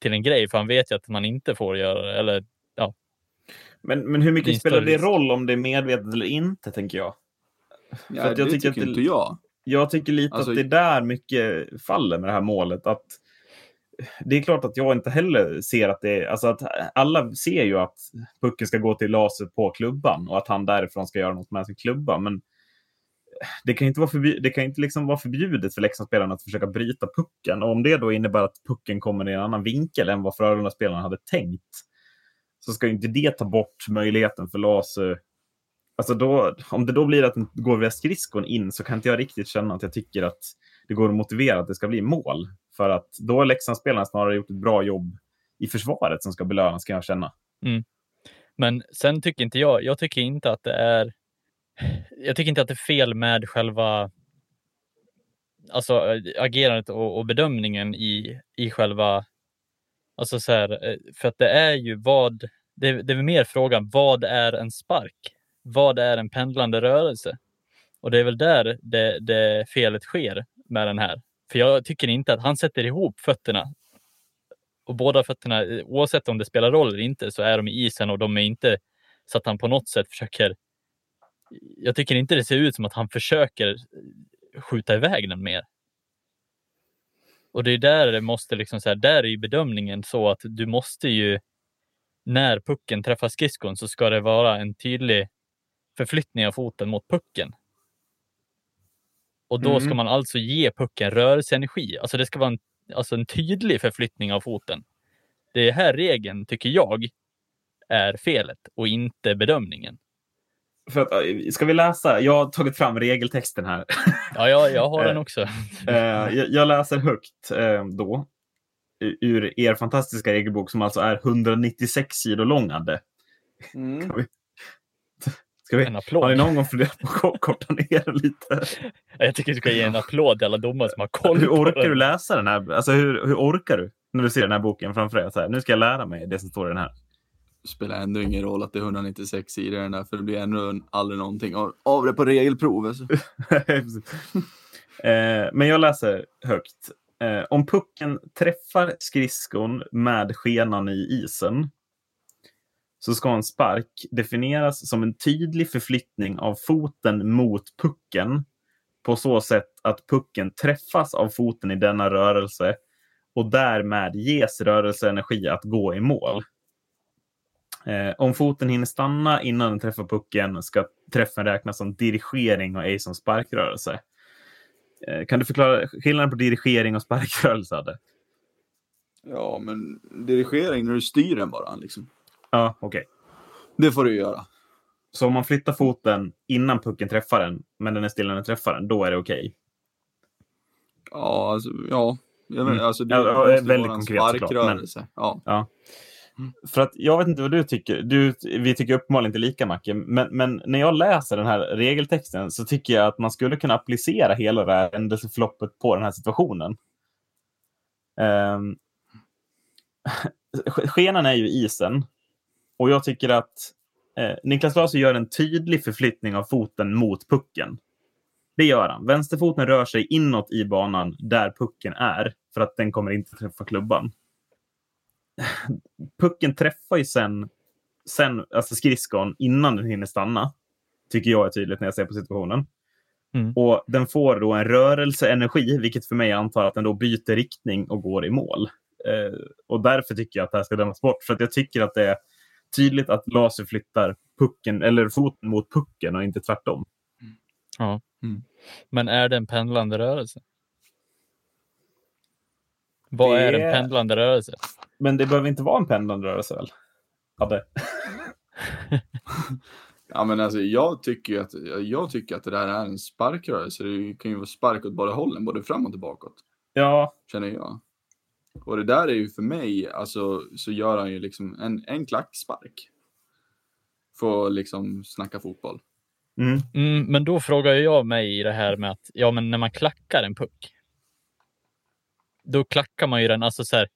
till en grej, för han vet ju att man inte får göra det. Eller. Men, men hur mycket en spelar det roll om det är medvetet eller inte, tänker jag. Ja, att jag det tycker tycker, att det- inte jag. Jag tycker lite Alltså- att det är där mycket faller med det här målet. Att det är klart att jag inte heller ser att det är... Alltså att alla ser ju att pucken ska gå till laser på klubban och att han därifrån ska göra något med sin klubba. Men det kan inte vara, förbi, det kan inte liksom vara förbjudet för Leksandsspelarna att försöka bryta pucken. Och om det då innebär att pucken kommer i en annan vinkel än vad Frölunda-spelarna hade tänkt så ska ju inte det ta bort möjligheten för laser Alltså då, om det då blir att den går via skridskon in så kan inte jag riktigt känna att jag tycker att det går att motivera att det ska bli mål. För att då har Leksandsspelarna snarare gjort ett bra jobb i försvaret som ska belönas, kan jag känna. Mm. Men sen tycker inte jag, jag tycker inte att det är, jag tycker inte att det är fel med själva alltså eh, agerandet och, och bedömningen i, i själva, alltså så här, eh, för att det är ju vad, det, det är mer frågan, vad är en spark? Vad är en pendlande rörelse? Och det är väl där det, det felet sker med den här. För jag tycker inte att han sätter ihop fötterna och båda fötterna, eh, oavsett om det spelar roll eller inte, så är de i isen och de är inte så att han på något sätt försöker. Jag tycker inte det ser ut som att han försöker eh, skjuta iväg den mer. Och det är där det måste liksom så här, där är ju bedömningen så att du måste ju när pucken träffar skridskon så ska det vara en tydlig förflyttning av foten mot pucken. Och då Mm. ska man alltså ge pucken rörelseenergi. Alltså det ska vara en, alltså en tydlig förflyttning av foten. Det är här regeln, tycker jag, är felet och inte bedömningen. För att, eh, ska vi läsa? Jag har tagit fram regeltexten här. Ja, jag, jag har Eh, den också. Eh, jag, jag läser högt eh, då. u- Ur er fantastiska regelbok som alltså är 196 sidor lång, Adde. Ska vi, En har applåd. ni någon gång funderat på att ko- korta ner den lite? Jag tycker du ska ge en applåd till alla domare som har koll Hur orkar du läsa den här? Alltså hur, hur orkar du? När du ser den här boken framför dig. Så här, nu ska jag lära mig det som står i den här. Spelar ändå ingen roll att det är 196 sidor i den där, för det blir ändå aldrig någonting av, av det på regelprovet. Alltså. *laughs* Eh, men jag läser högt. Eh, om pucken träffar skridskon med skenan i isen så ska en spark definieras som en tydlig förflyttning av foten mot pucken på så sätt att pucken träffas av foten i denna rörelse och därmed ges rörelseenergi att gå i mål. Eh, om foten hinner stanna innan den träffar pucken ska träffen räknas som dirigering och ej som sparkrörelse. Eh, kan du förklara skillnaden på dirigering och sparkrörelse? Adde? Ja, men dirigering när du styr den bara. Liksom. Ja, okej. Det får du göra. Så om man flyttar foten innan pucken träffar den, men den är still när den träffar den, då är det okej? Ja, alltså, ja. Jag vet, Mm. alltså, det Ja, ja, ju väldigt konkret såklart, men- sparkrörelse. Ja. Mm. För att jag vet inte vad du tycker. Du, vi tycker uppenbarligen inte lika, Macke. Men, men när jag läser den här regeltexten så tycker jag att man skulle kunna applicera hela det här händelseförloppet på den här situationen. Ehm, *laughs* um, skenan är ju isen. Och jag tycker att eh, Niklas Larsson gör en tydlig förflyttning av foten mot pucken. Det gör han. Vänsterfoten rör sig inåt i banan där pucken är för att den kommer inte träffa klubban pucken träffar ju sen, sen alltså skridskon innan den hinner stanna. Tycker jag är tydligt när jag ser på situationen. Mm. Och den får då en rörelseenergi, vilket för mig antar att den då byter riktning och går i mål. Eh, och därför tycker jag att det här ska dömas bort. För att jag tycker att det är tydligt att Laser flyttar pucken, eller foten mot pucken och inte tvärtom. Men är det en pendlande rörelse? Vad Det är en pendlande rörelse? Men det behöver inte vara en pendlande rörelse väl? Adde? *laughs* ja, men alltså jag tycker ju att, jag tycker att det där är en sparkrörelse. Det kan ju vara spark åt båda hållen, både fram och tillbaka. Ja, Känner jag. Och det där är ju för mig, alltså så gör han ju liksom en, en klackspark. För att liksom snacka fotboll. mm. Mm, men då frågar jag mig i det här med att ja, men när man klackar en puck. Då klackar man ju den, alltså så här.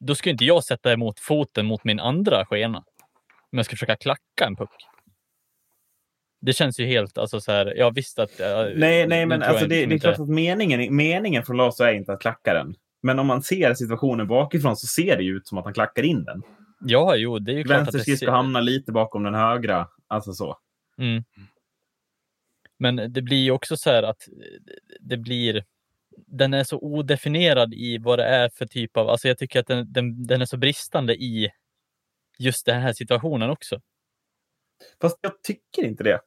då ska inte jag sätta emot foten mot min andra skena. Om jag ska försöka klacka en puck. Det känns ju helt, alltså så här, jag visste att... äh, Nej, nej men alltså det, det är klart att meningen, meningen från Laso är inte att klacka den. Men om man ser situationen bakifrån så ser det ju ut som att han klackar in den. Ja, jo, det är ju klart att Vänster det skridsko ser- hamnar lite bakom den högra. Alltså så. Mm. Men det blir ju också så här att det blir, den är så odefinierad i vad det är för typ av, alltså jag tycker att den, den, den är så bristande i just den här situationen också. Fast jag tycker inte det.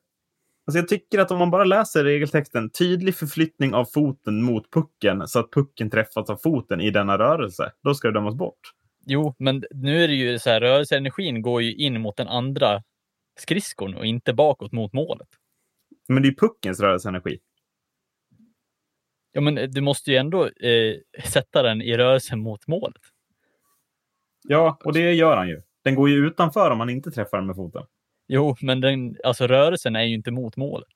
Alltså jag tycker att om man bara läser regeltexten, tydlig förflyttning av foten mot pucken så att pucken träffas av foten i denna rörelse, då ska det dömas bort. Jo, men nu är det ju så här, rörelseenergin går ju in mot den andra skridskon och inte bakåt mot målet. Men det är puckens rörelseenergi. Ja, men du måste ju ändå eh, *laughs* sätta den i rörelse mot målet. Ja, och det gör han ju. Den går ju utanför om man inte träffar den med foten. Jo, men den, alltså rörelsen är ju inte mot målet.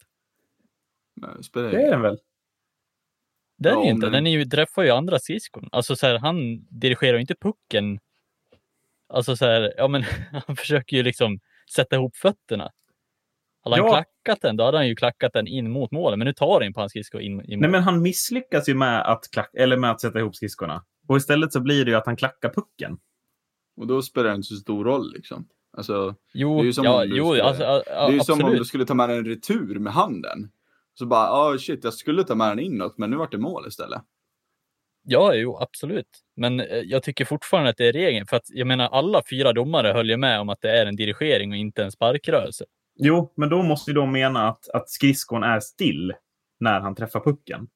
Nej, spelar Det är den väl? Det är Ja, den ju inte. den- Den är ju, träffar ju andra skridskon. Alltså så här, han dirigerar ju inte pucken. Alltså så här, ja men *laughs* han försöker ju liksom sätta ihop fötterna. Hade han Ja. klackat den, då hade han ju klackat den in mot målet. Men nu tar den på hans skridsko in i. Nej, men han misslyckas ju med att, klack, eller med att sätta ihop skridskorna. Och istället så blir det ju att han klackar pucken. Och då spelar det inte så stor roll liksom. Alltså, det Jo, är ju som ja, om du jo skulle- alltså, ja, det är ju som om du skulle ta med en retur med handen. Så bara, ah shit, jag skulle ta med den inåt, men nu vart det mål istället. Ja, jo, absolut. Men eh, jag tycker fortfarande att det är regeln. För att jag menar, alla fyra domare höll ju med om att det är en dirigering och inte en sparkrörelse. Jo, men då måste ju de mena att, att skridskon är still när han träffar pucken.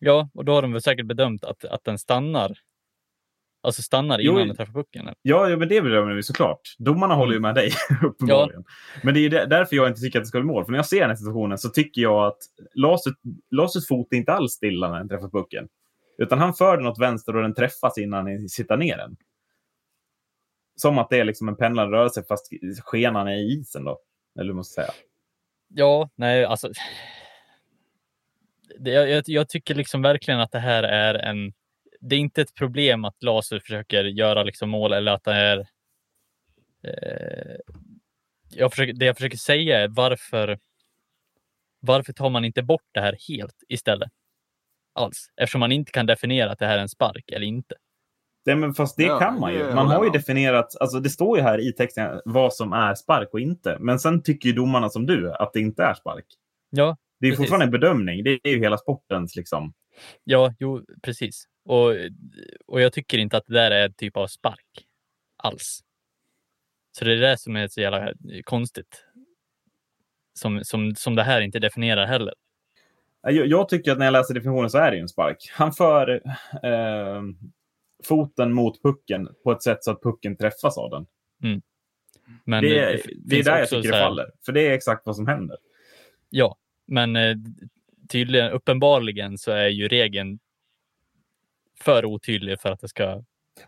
Ja, och då har de väl säkert bedömt att, att den stannar. Alltså stannar Jo, innan den träffar pucken. eller? Ja, ja men det bedömer vi såklart. Domarna håller ju med dig, *laughs* uppenbarligen. Men det är därför jag inte tycker att det ska bli mål. För när jag ser den här situationen så tycker jag att Lasus fot är inte alls stilla när den träffar pucken. Utan han för den åt vänster och den träffas innan han sitter ner den. Som att det är liksom en pendlande rörelse fast skenan är i isen då. Eller måste säga. Ja, nej, alltså. Det, jag, jag- jag tycker liksom verkligen att det här är en. Det är inte ett problem att Laser försöker göra liksom mål eller att det är. Eh, jag försöker, det jag försöker säga är varför. Varför tar man inte bort det här helt istället? Alls, eftersom man inte kan definiera att det här är en spark eller inte. Det, men fast det Ja, kan man ju. Man har ju definierat, alltså det står ju här i texten vad som är spark och inte. Men sen tycker ju domarna som du att det inte är spark. Ja, Det är Precis. fortfarande en bedömning. Det är ju hela sportens liksom. ja, jo, precis. Och, och jag tycker inte att det där är en typ av spark alls. Så det är det som är så jävla konstigt. Som, som, som det här inte definierar heller. Jag, jag tycker att när jag läser definitionen så är det ju en spark. Han för eh, foten mot pucken på ett sätt så att pucken träffas av den. Men det, är- det det är där jag tycker det faller. För det är exakt vad som händer. Ja, men eh, tydligen, uppenbarligen så är ju regeln för otydlig för att det ska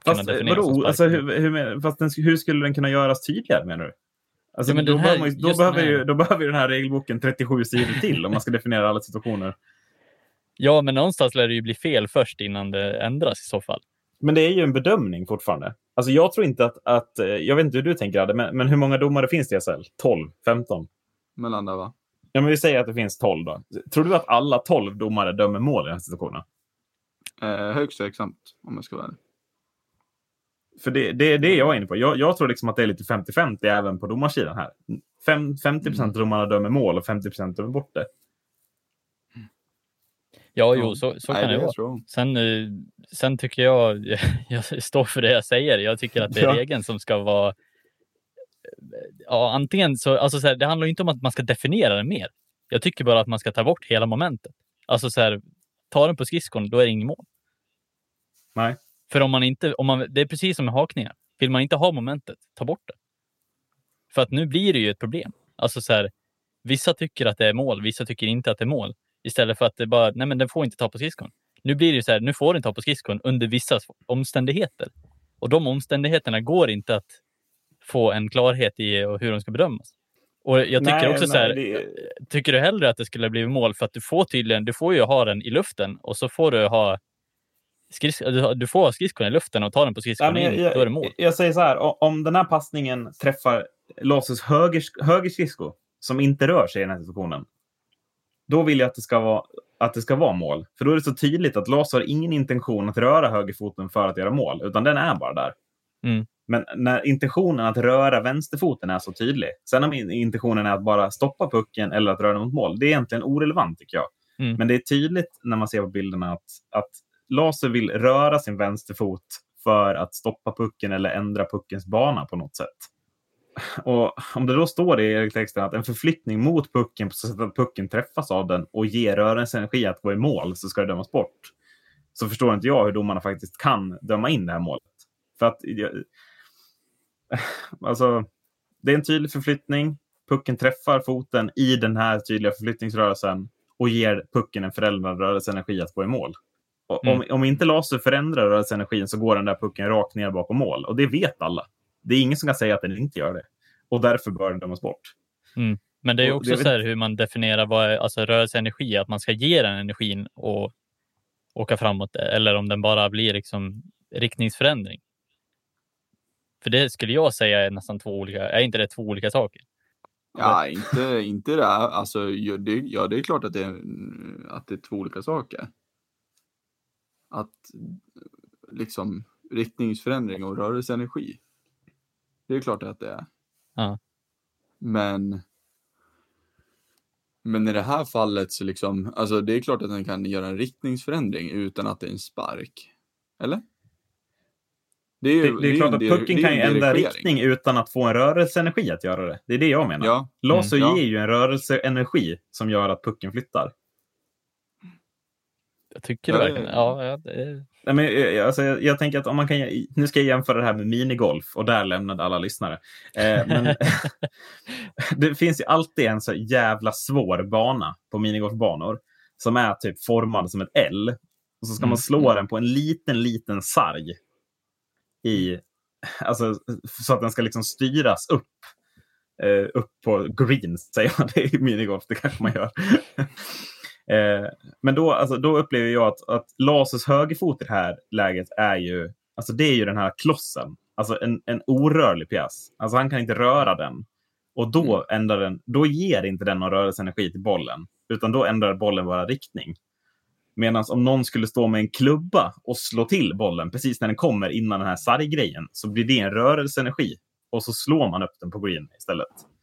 Fast, eh, vadå? Alltså, hur, hur, fast den, hur skulle den kunna göras tydligare menar du? Alltså, Ja, men då, här- behöver man, då, behöver här- ju, då behöver den här regelboken 37 sidor till om man ska definiera alla situationer. *laughs* Ja, men någonstans lär det ju bli fel först innan det ändras i så fall. Men det är ju en bedömning fortfarande. Alltså jag tror inte att, att eh, jag vet inte hur du tänker Adde, men, men hur många domare finns det i SHL? 12? 15? Mellan där va? Ja, men vi säger att det finns 12 då. Tror du att alla 12 domare dömer mål i den här situationen? Eh, högst tveksamt, om jag ska vara ärlig. För det, det är det jag är inne på. Jag, jag tror liksom att det är lite 50-50 även på domarsidan här. Fem, 50 Mm. av domarna dömer mål och 50 dömer bort det. Ja, jo, så, så Nej, kan det det vara. Sen, eh, sen tycker jag, *laughs* jag står för det jag säger. Jag tycker att det är Ja. regeln som ska vara... Ja, antingen så, alltså så här, det handlar inte om att man ska definiera det mer. Jag tycker bara att man ska ta bort hela momentet. Alltså så här, ta den på skridskon, då är det inget mål. Nej. För om man inte, om man, det är precis som med hakningar. Vill man inte ha momentet, ta bort det. För att nu blir det ju ett problem. Alltså så här, vissa tycker att det är mål, vissa tycker inte att det är mål. Istället för att det bara, nej men den får inte ta på skridskon. Nu blir det ju så här, nu får den ta på skridskon under vissa omständigheter. Och de omständigheterna går inte att få en klarhet i hur de ska bedömas. Och jag tycker Nej, också så här, nej, det- tycker du hellre att det skulle bli mål för att du får tydligen, du får ju ha den i luften och så får du ha skris, du, får skridskon i luften och ta den på skridskon Nej, in, jag, då är det mål. jag, säger så här, om den här passningen träffar Lasus höger, höger skridsko, som inte rör sig i den här situationen, då vill jag att det ska vara, att det ska vara mål. För då är det så tydligt att Las har ingen intention att röra högerfoten för att göra mål, utan den är bara där. Mm. Men när intentionen att röra vänsterfoten är så tydlig, sen om in- intentionen är att bara stoppa pucken eller att röra den mot mål, det är egentligen orelevant tycker jag. Mm. Men det är tydligt när man ser på bilderna att, att Laser vill röra sin vänsterfot för att stoppa pucken eller ändra puckens bana på något sätt. Och om det då står i texten att en förflyttning mot pucken på så sätt att pucken träffas av den och ger rörelseenergi att gå i mål så ska det dömas bort. Så förstår inte jag hur domarna faktiskt kan döma in det här målet. För att alltså, det är en tydlig förflyttning. Pucken träffar foten i den här tydliga förflyttningsrörelsen och ger pucken en förändrad rörelseenergi att gå i mål. Mm. Om, om inte laser förändrar rörelseenergin så går den där pucken rakt ner bakom mål. Och det vet alla. Det är ingen som kan säga att den inte gör det. Och därför bör den dömas bort. Men det är också det- så här hur man definierar vad är, alltså rörelseenergi, att man ska ge den energin och åka framåt eller om den bara blir liksom riktningsförändring. För det skulle jag säga är nästan två olika, är inte det två olika saker? Ja, inte, inte det. Alltså, ja, det, ja, det är klart att det, är, att det är två olika saker. Att liksom riktningsförändring och rörelseenergi. Det är klart att det är. Ja. Men. Men i det här fallet så liksom, alltså det är klart att den kan göra en riktningsförändring utan att det är en spark. Eller? Det är, ju- Det, det är ju klart att pucken det kan ju ändra riktning utan att få en rörelseenergi att göra det. Det är det jag menar. Ja, Laser Mm, ja. ger ju en rörelseenergi som gör att pucken flyttar. Jag tycker Ja, verkligen, ja, ja, det Nej, men, eh, alltså, jag, jag tänker att om man kan, nu ska jag jämföra det här med minigolf och där lämnade alla lyssnare. Eh, men *laughs* det finns ju alltid en så jävla svår bana på minigolfbanor som är typ formad som ett L. Och så ska Mm. man slå den på en liten, liten sarg. I, alltså, så att den ska liksom styras upp. Eh, upp på green, säger man det i minigolf. Det kanske man gör. Eh, men då, alltså, då upplever jag att, att Lasers högerfot i det här läget är ju, alltså det är ju den här klossen. Alltså en, en orörlig pjäs. Alltså han kan inte röra den. Och då, ändrar den, då ger inte den någon rörelseenergi till bollen. Utan då ändrar bollen bara riktning. Medan om någon skulle stå med en klubba och slå till bollen precis när den kommer innan den här sarggrejen så blir det en rörelseenergi. Och så slår man upp den på green istället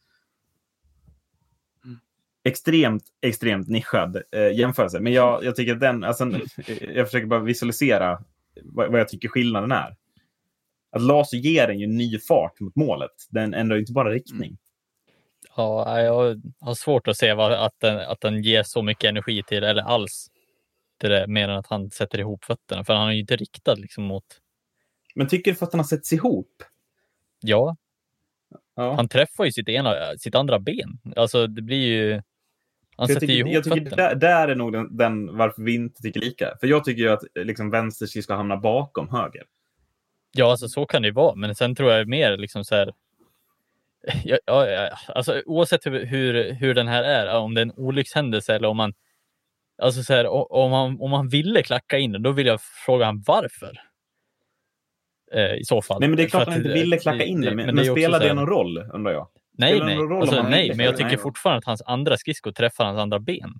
extremt, extremt nischad eh, jämförelse. Men jag, jag tycker att den, alltså, eh, jag försöker bara visualisera vad, vad jag tycker skillnaden är. Att laser ger den ju ny fart mot målet. Den ändrar ju inte bara riktning. ja, jag har svårt att se vad, att, den, att den ger så mycket energi till, eller alls, till det, mer än att han sätter ihop fötterna. För han är ju inte riktad liksom mot, Men tycker du för att den har sätts ihop? ja, Ja. han träffar ju sitt, ena, sitt andra ben. Alltså det blir ju, han jag sätter tycker, jag tycker där, där är nog den, den varför vi inte tycker lika. För jag tycker ju att liksom, vänster ska hamna bakom höger. Ja, alltså så kan det ju vara, men sen tror jag mer liksom så här. *laughs* Ja, ja, ja, alltså oavsett hur, hur, hur den här är, om det är en olyckshändelse eller om man Alltså så här, om man, om man ville klacka in den, då vill jag fråga han varför. Eh, I så fall. Nej, men det är klart att han inte ville klacka in det- den. Men, men också spelar det någon roll, undrar jag? Nej, nej. Alltså, nej, men jag tycker fortfarande att hans andra skridsko träffar hans andra ben.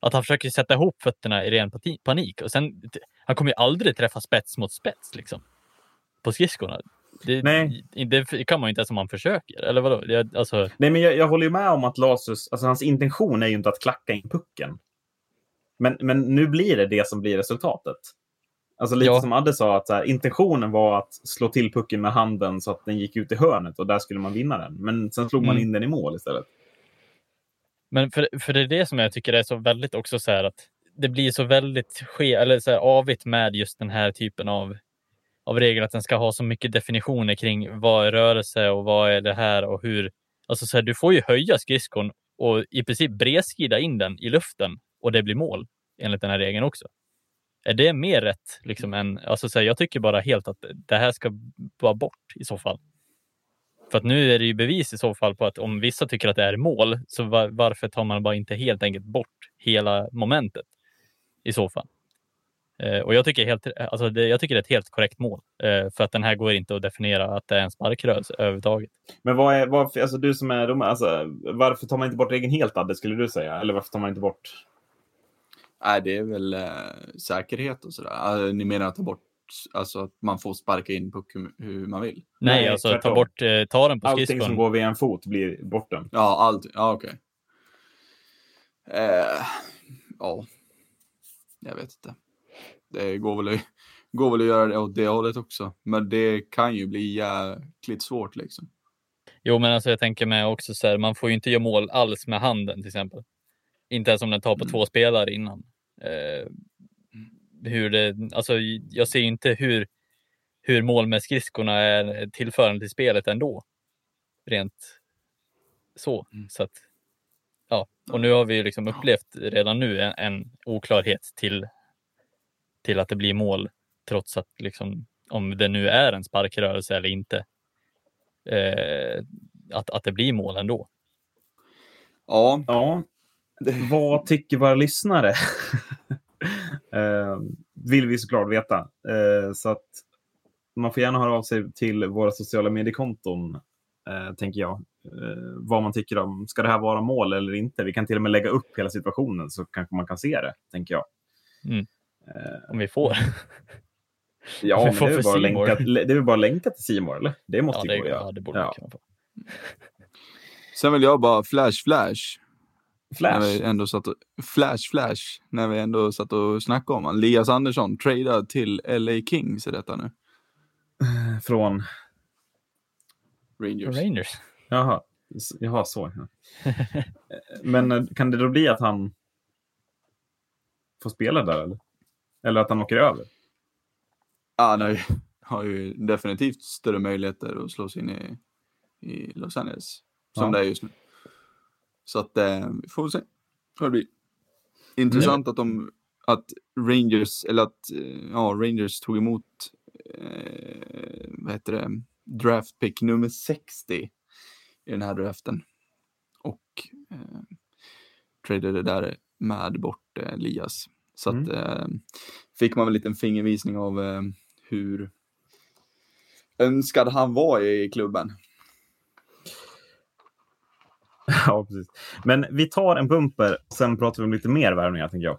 Att han försöker sätta ihop fötterna i ren panik. Och sen, han kommer ju aldrig träffa spets mot spets liksom. På skridskorna. Det, Nej. det kan man ju inte ens om man försöker. Eller vadå? Det, alltså, Nej, men jag, jag håller ju med om att Lasus, alltså hans intention är ju inte att klacka in pucken. Men, men nu blir det det som blir resultatet. Alltså lite Ja. som Adde sa, att här, intentionen var att slå till pucken med handen så att den gick ut i hörnet och där skulle man vinna den. Men sen slog man Mm. in den i mål istället. Men för, för det är det som jag tycker är så väldigt också så här att det blir så väldigt ske, eller så här avigt med just den här typen av, av regel att den ska ha så mycket definitioner kring vad är rörelse och vad är det här och hur. Alltså så här, du får ju höja skridskon och i princip bredskrida in den i luften och det blir mål enligt den här regeln också. Är det mer rätt? Liksom, än, alltså så här, jag tycker bara helt att det här ska vara bort i så fall. För att nu är det ju bevis i så fall på att om vissa tycker att det är mål, så var, varför tar man bara inte helt enkelt bort hela momentet i så fall? Eh, och jag tycker, helt, alltså det, jag tycker det är ett helt korrekt mål. Eh, för att den här går inte att definiera att det är en sparkrörelse överhuvudtaget. Men vad är, vad, alltså du som är domare, alltså, varför tar man inte bort regeln helt Adde, skulle du säga? Eller varför tar man inte bort? Nej, det är väl eh, säkerhet och sådär. Alltså, ni menar att ta bort, alltså att man får sparka in puck hur, hur man vill? Nej, Nej, alltså ta bort, eh, ta den på Allting som skridskon. går via en fot blir bortdömt. Ja, allt. Ja, okej. Eh, ja, jag vet inte. Det går väl, att, går väl att göra det åt det hållet också. Men det kan ju bli jäkligt svårt liksom. Jo, men alltså jag tänker mig också så här, man får ju inte göra mål alls med handen till exempel. Inte ens om den tar på Mm. två spelare innan. Eh, hur det, alltså, jag ser ju inte hur, hur mål med skridskorna är tillförande till spelet ändå. Rent så. Mm. så att, ja. Och nu har vi liksom upplevt redan nu en, en oklarhet till, till att det blir mål trots att liksom, om det nu är en sparkrörelse eller inte. Eh, att, att det blir mål ändå. Ja, Ja, vad tycker våra lyssnare? *laughs* eh, vill vi såklart veta. Eh, så att man får gärna höra av sig till våra sociala mediekonton, eh, tänker jag. Eh, vad man tycker om, ska det här vara mål eller inte? Vi kan till och med lägga upp hela situationen så kanske man kan se det, tänker jag. Mm. Eh, Om vi får. *laughs* ja, Vi får det är, bara länka, det är väl bara att länka till Simor eller? Det måste Ja, gå det, att göra. ja, det borde Ja. kunna få. sen vill jag bara flash flash. När Flash. vi ändå satt och, flash flash. När vi ändå satt och snackade om han. Elias Andersson tradad till LA Kings i detta nu. Från... Rangers. Rangers. Jaha, Jaha så. Ja. Eh, Men eh, kan det då bli att han får spela där eller? Eller att han åker över? Ja, han har ju, har ju definitivt större möjligheter att slå sig in i, i Los Angeles. Som Ja. det är just nu. Så att eh, vi får se det blir. Intressant att de att Rangers, eller att eh, ja, Rangers tog emot eh, vad heter det, draft pick nummer 60 i den här draften. Och eh, tradade där med bort eh, Elias. Så att eh, fick man väl en liten fingervisning av eh, hur önskad han var i klubben. *laughs* Ja, precis. Men vi tar en bumper, sen pratar vi om lite mer värvningar, tänker jag.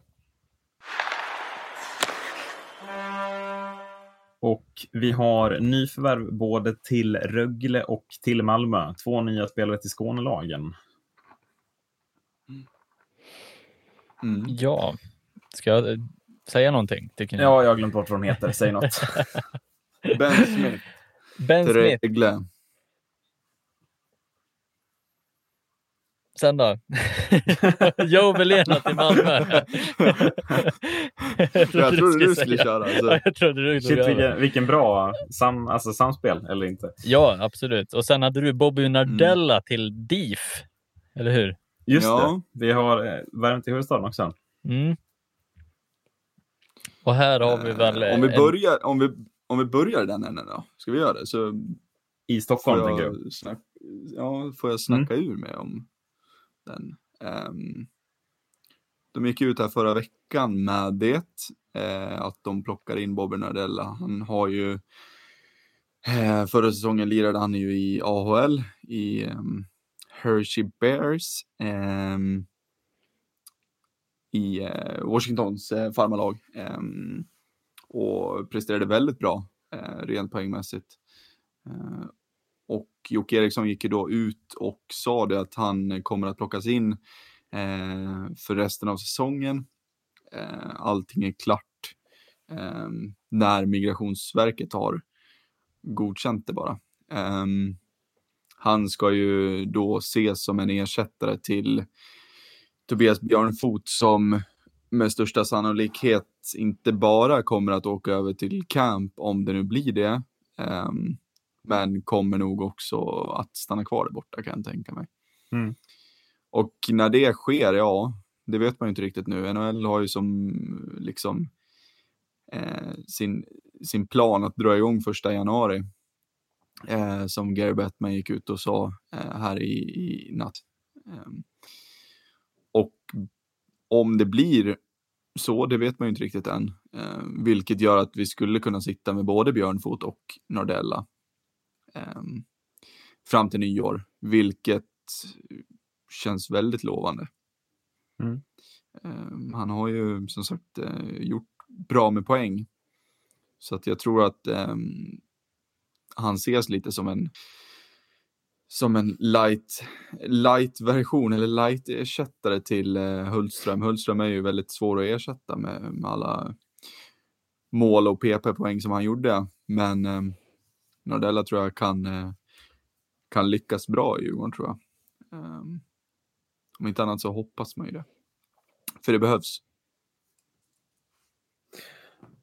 Och vi har nyförvärv både till Rögle och till Malmö. Två nya spelare till Skånelagen. Mm. Ja, ska jag säga någonting? Tycker ni? Ja, jag har glömt bort vad de heter. Säg något. *laughs* Ben Smith Ben Smith, Rögle. Sen då? *laughs* Joe Velena till Malmö. *laughs* Jag trodde du skulle säga. köra. alltså. Så. Ja, jag trodde du Shit, göra vilken, vilken bra sam, alltså, samspel, eller inte? Ja, absolut. Och sen hade du Bobby Nardella till DIF. Eller hur? Just Ja. det. Vi har eh, värmt till huvudstaden också. Mm. Och här har vi väl... Eh, om, vi en- börjar, om, vi, om vi börjar den änden då, ska vi göra det? Så I Stockholm, tänker du? jag, snack, ja, får jag snacka ur mig om den. Um, ehm, de gick ut här förra veckan med det, eh, att de plockar in Bobby Nardella. Han har ju, eh, förra säsongen lirade han ju i AHL i um, Hershey Bears. eh, i eh, Washingtons eh, farmarlag. Ehm, och presterade väldigt bra eh, rent poängmässigt. Eh, och Jocke Eriksson gick ju då ut och sa det att han kommer att plockas in eh, för resten av säsongen. Eh, allting är klart eh, när Migrationsverket har godkänt det bara. Eh, han ska ju då ses som en ersättare till Tobias Björnfot som med största sannolikhet inte bara kommer att åka över till camp om det nu blir det. ehm, men kommer nog också att stanna kvar där borta kan jag tänka mig. Mm. Och när det sker, ja, det vet man ju inte riktigt nu. NHL har ju som liksom eh, sin, sin plan att dra igång första januari. Eh, som Gary Bettman gick ut och sa eh, här i, i natt. Ehm, och om det blir så, det vet man ju inte riktigt än. Eh, vilket gör att vi skulle kunna sitta med både Björnfot och Nordella fram till nyår, vilket känns väldigt lovande. Mm. Eh, han har ju som sagt eh, gjort bra med poäng. Så att jag tror att ehm, han ses lite som en som en light, light version eller light ersättare till eh, Hultström. Hultström är ju väldigt svår att ersätta med, med alla mål och PP-poäng som han gjorde. Men eh, Nordella tror jag kan, eh, kan lyckas bra i Djurgården tror jag. Um, om inte annat så hoppas man ju det. För det behövs.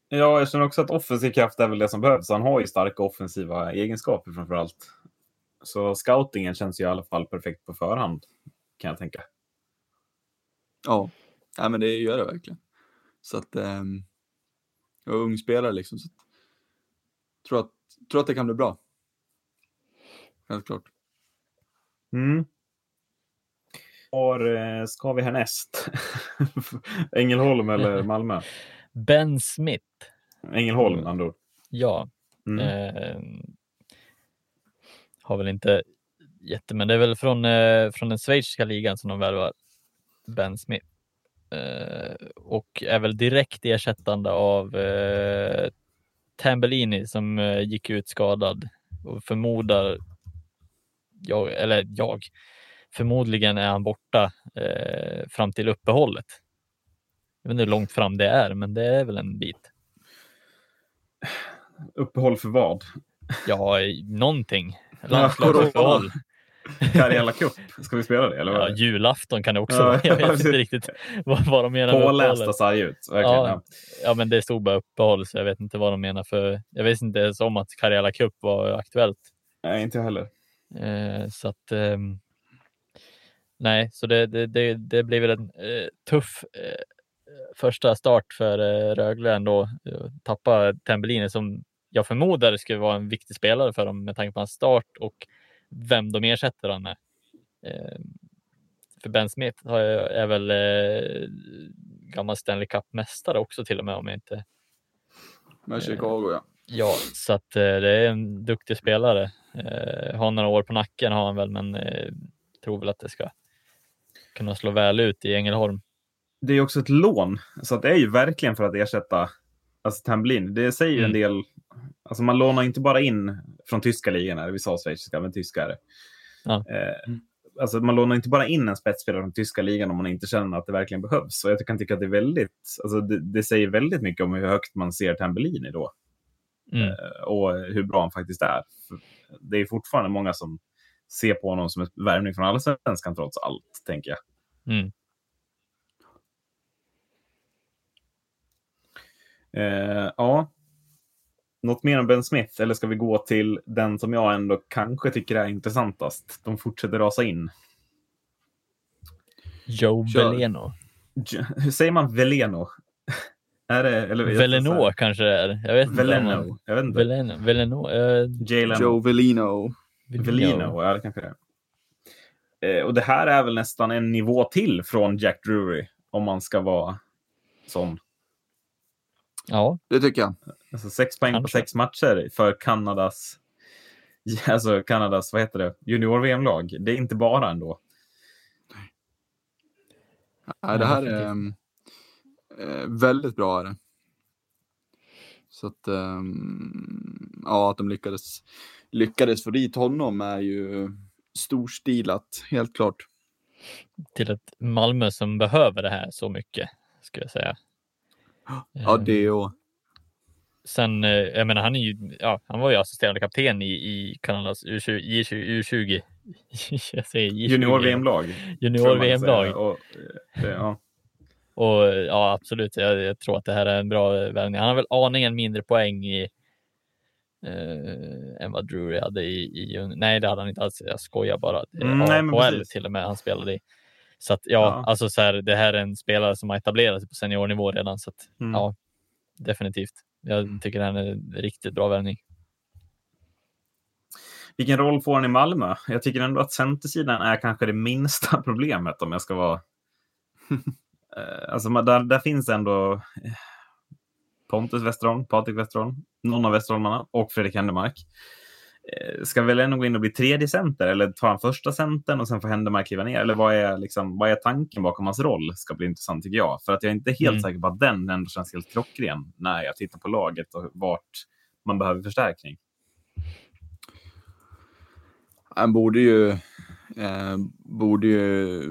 Ja, jag känner också att offensiv kraft är väl det som behövs. Han har ju starka offensiva egenskaper framför allt. Så scoutingen känns ju i alla fall perfekt på förhand, kan jag tänka. Ja, ja men det gör det verkligen. Så att, um, jag är ung spelare liksom. Så att, tror, att, tror att det kan bli bra. Helt klart. Mm. Var eh, ska vi härnäst? *laughs* Ängelholm eller *laughs* Malmö? Ben Smith. Ängelholm, andra Ja. mm. Eh, har väl inte jätte, men det är väl från, eh, från den schweiziska ligan som de värvar Ben Smith. Eh, och är väl direkt ersättande av eh, Tambellini som eh, gick ut skadad och förmodar jag, eller jag, förmodligen är han borta eh, fram till uppehållet. Jag vet inte hur långt fram det är, men det är väl en bit. Uppehåll för vad? Ja, någonting. Landslagsuppehåll. *laughs* Karriära Cup, ska vi spela det? Eller Ja, julafton kan det också vara. Jag vet inte riktigt vad, vad de menar Pålästa uppehållet. sarg ut. Verkligen. Ja, Ja. men det stod bara uppehåll, så jag vet inte vad de menar för. Jag visste inte ens om att Karriära Cup var aktuellt. Nej, inte jag heller. Eh, så att ehm, nej, så det, det, det, det blir väl en eh, tuff eh, första start för eh, Rögle ändå. Eh, Tappa Tambellini som jag förmodar skulle vara en viktig spelare för dem med tanke på hans start och vem de ersätter honom med. Eh, för Ben Smith har, jag- är väl eh, gammal Stanley Cup-mästare också till och med om jag inte Med Chicago ja. Ja, så att eh, det är en duktig spelare. Eh, har några år på nacken har han väl, men eh, tror väl att det ska kunna slå väl ut i Ängelholm. Det är också ett lån, så att det är ju verkligen för att ersätta alltså, Tambellini. Det säger ju en Mm. del. Alltså man lånar inte bara in från tyska ligan, eller vi sa schweiziska, men tyska är det. Ja. Eh, alltså man lånar inte bara in en spetsspelare från tyska ligan om man inte känner att det verkligen behövs. Och jag kan tycka att det är väldigt, alltså det, det säger väldigt mycket om hur högt man ser Tambellini då. Mm. Eh, och hur bra han faktiskt är. Det är fortfarande många som ser på honom som en värvning från allsvenskan trots allt, tänker jag. Mm. Eh, ja. Något mer om Ben Smith, eller ska vi gå till den som jag ändå kanske tycker är intressantast? De fortsätter rasa in. Joe Kör. Veleno. Hur säger man Veleno? *laughs* är det, eller, Veleno kanske det är. Jag vet inte. Veleno. Jag vet inte. Veleno. Veleno. J-Leno. Joe Velino. Velino, ja det kanske det är. Eh, och det här är väl nästan en nivå till från Jack Drury, om man ska vara sån. Ja, Det tycker jag. Alltså sex poäng på Kanske. sex matcher för Kanadas, *laughs* alltså Kanadas, vad heter det, junior-VM-lag. Det är inte bara ändå. Nej, det här är eh, väldigt bra. Är det. Så att, ehm, ja, att de lyckades, lyckades få dit honom är ju storstilat, helt klart. till ett Malmö som behöver det här så mycket, skulle jag säga. Ja, det och Sen, eh, jag menar, han är ju, ja, han var ju assisterande kapten i, i Kanadas U20, I20, U20. jag säger I20. Junior-VM-lag. Junior-VM-lag. Och, eh, ja. Och ja, absolut. Jag, jag tror att det här är en bra värvning. Han har väl aningen mindre poäng i eh, än vad Drury hade i, i Nej, det hade han inte alls. Jag skojar bara. Mm, nej, men AHL till och med han spelade i. Så att ja, Ja. alltså så här, det här är en spelare som har etablerat sig på seniornivå redan. Så att Mm. ja, definitivt. Jag tycker det här är en riktigt bra värvning. Vilken roll får han i Malmö? Jag tycker ändå att centersidan är kanske det minsta *laughs* problemet om jag ska vara... *laughs* Eh, alltså, där, där finns ändå eh, Pontus Westerholm, Patrik Westerholm, någon av Westerholmarna och Fredrik Händemark. Eh, ska väl ändå gå in och bli tredje center eller ta en första centern och sen får Händemark kliva ner? Eller vad är, liksom, vad är tanken bakom hans roll? ska bli intressant tycker jag. För att jag är inte helt mm. säker på att den ändå känns helt klockren när jag tittar på laget och vart man behöver förstärkning. Han borde ju, eh, borde ju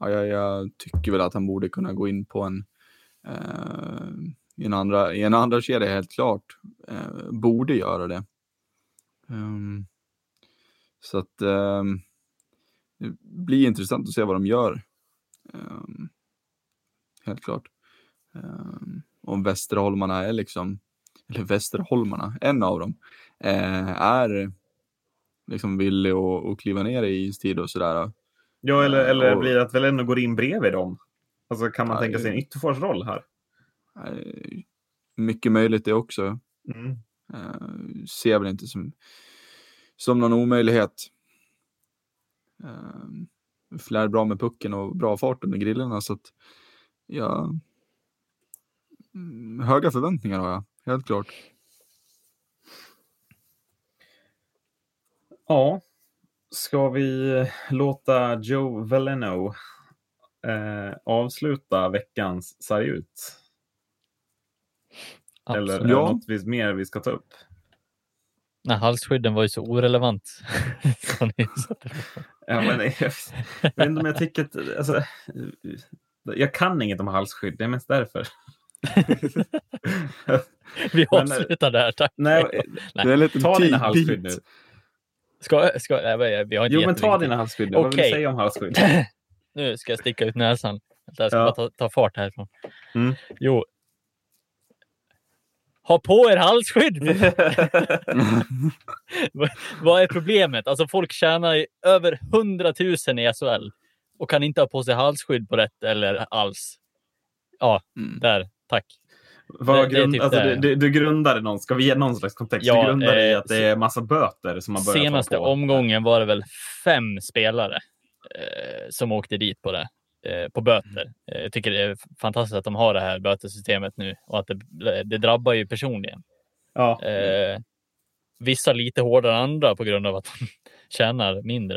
ja, jag, jag, tycker väl att han borde kunna gå in på en eh, i en andra, i en andra kedja helt klart. Eh, borde göra det. Um, så att um, det blir intressant att se vad de gör. Um, helt klart. Om Västerholmarna är liksom, eller Västerholmarna, en av dem, eh, är liksom villig att, att kliva ner i istid och sådär. Ja, eller, eller och, blir det att väl ändå går in bredvid dem? Alltså kan man nej, tänka sig en ytterforsroll här? Nej, mycket möjligt det också. Mm. Uh, ser väl inte som, som någon omöjlighet. Uh, flär bra med pucken och bra fart under grillarna så att ja, mm, höga förväntningar har jag, helt klart. Ja, ska vi låta Joe Veleno eh, avsluta veckans sarg ut? Absolut. Eller är det ja. något mer vi ska ta upp? Nej, halsskydden var ju så orelevant. *laughs* ja, men jag, jag vet inte om jag tycker att... Alltså, jag kan inget om halsskydd, det är mest därför. *laughs* vi avslutar där, tack. Nej, nej. ta dina halsskydd nu. Ska, ska, nej, vi har inte jo, men ta dina halsskydd nu. Okay. Vad vill du säga om halsskydd? *laughs* nu ska jag sticka ut näsan. Jag ska ja. bara ta, ta fart härifrån. Mm. Jo, ha på er halsskydd! *laughs* *laughs* Vad är problemet? Alltså folk tjänar över 100 000 i SHL och kan inte ha på sig halsskydd på rätt eller alls. Ja, mm. där. Tack. Vad det, grund, det typ alltså, du, du grundade någon, ska vi ge någon slags kontext? Ja, du grundade eh, i att det är massa böter som man börjar Senaste omgången var det väl fem spelare eh, som åkte dit på det. Eh, på böter. Eh, jag tycker det är fantastiskt att de har det här bötesystemet nu och att det, det drabbar ju personligen. Ja. Eh, vissa lite hårdare än andra på grund av att *laughs* de tjänar mindre.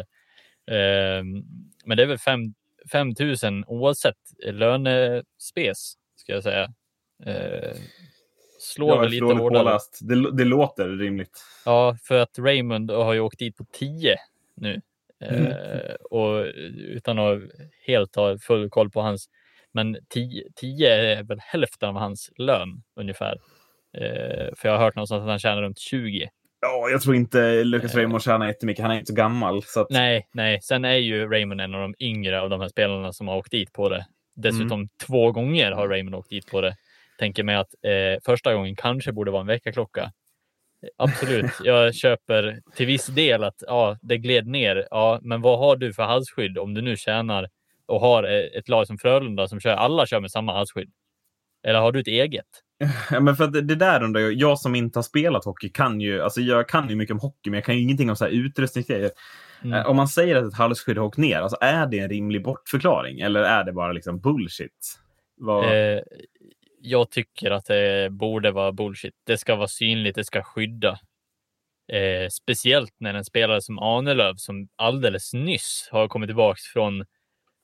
Eh, men det är väl 5 000 oavsett lönespes, ska jag säga. Eh, slår väl lite hårdare. Det, det låter rimligt. Ja, för att Raymond har ju åkt dit på 10 nu. Mm. Eh, och utan att helt ha full koll på hans. Men 10 är väl hälften av hans lön ungefär. Eh, för jag har hört någonstans att han tjänar runt 20. Ja, jag tror inte Lucas eh. Raymond tjänar jättemycket. Han är inte så gammal. Så att... Nej, nej. Sen är ju Raymond en av de yngre av de här spelarna som har åkt dit på det. Dessutom mm. två gånger har Raymond åkt dit på det. Tänker mig att eh, första gången kanske borde vara en väckarklocka. Absolut, jag köper till viss del att ja, det gled ner. Ja, men vad har du för halsskydd om du nu tjänar och har ett lag som Frölunda som kör, alla kör med samma halsskydd? Eller har du ett eget? *laughs* Ja, men för det, det där undrar jag, jag som inte har spelat hockey kan ju, alltså jag kan ju mycket om hockey, men jag kan ju ingenting om så här utrustningsgrejer. Mm. Eh, om man säger att ett halsskydd har åkt ner, alltså är det en rimlig bortförklaring eller är det bara liksom bullshit? Vad... Eh, jag tycker att det borde vara bullshit. Det ska vara synligt, det ska skydda. Eh, speciellt när en spelare som Ahnelöv som alldeles nyss har kommit tillbaka från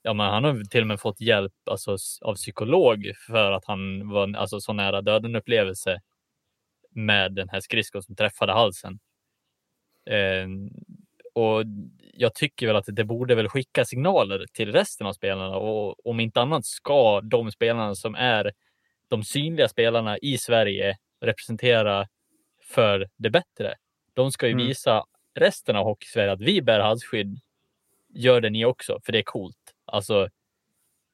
Ja, men han har till och med fått hjälp alltså, av psykolog för att han var alltså, så nära döden upplevelse med den här skridskon som träffade halsen. Eh, och jag tycker väl att det borde väl skicka signaler till resten av spelarna och om inte annat ska de spelarna som är de synliga spelarna i Sverige representera för det bättre. De ska ju mm. visa resten av hockeysverige att vi bär halsskydd. Gör det ni också, för det är coolt. Alltså,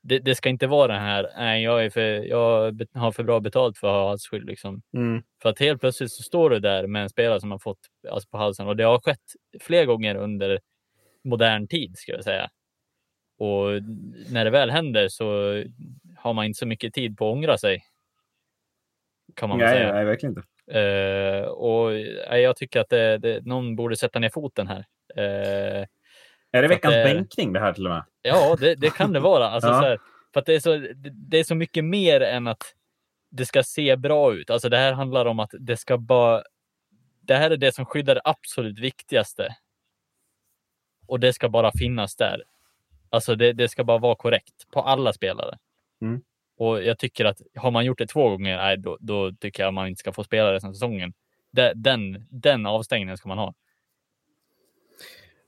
det, det, ska inte vara den här, nej, jag, är för, jag har för bra betalt för att ha halsskydd. Liksom. Mm. För att helt plötsligt så står du där med en spelare som har fått alltså, på halsen och det har skett flera gånger under modern tid, ska jag säga. Och när det väl händer så har man inte så mycket tid på att ångra sig. Kan man nej, säga. Nej, verkligen inte. Uh, och uh, jag tycker att det, det, någon borde sätta ner foten här. Uh, är det veckans det, bänkning det här till och med? Ja, det, det kan det vara. Alltså, *laughs* ja. så här, För det är, så, det, är så mycket mer än att det ska se bra ut. Alltså det här handlar om att det ska bara... Det här är det som skyddar det absolut viktigaste. Och det ska bara finnas där. Alltså det ska bara vara korrekt på alla spelare. Mm. Och jag tycker att har man gjort det två gånger, nej, då, då tycker jag man inte ska få spela resten av säsongen. De- Den, den avstängningen ska man ha.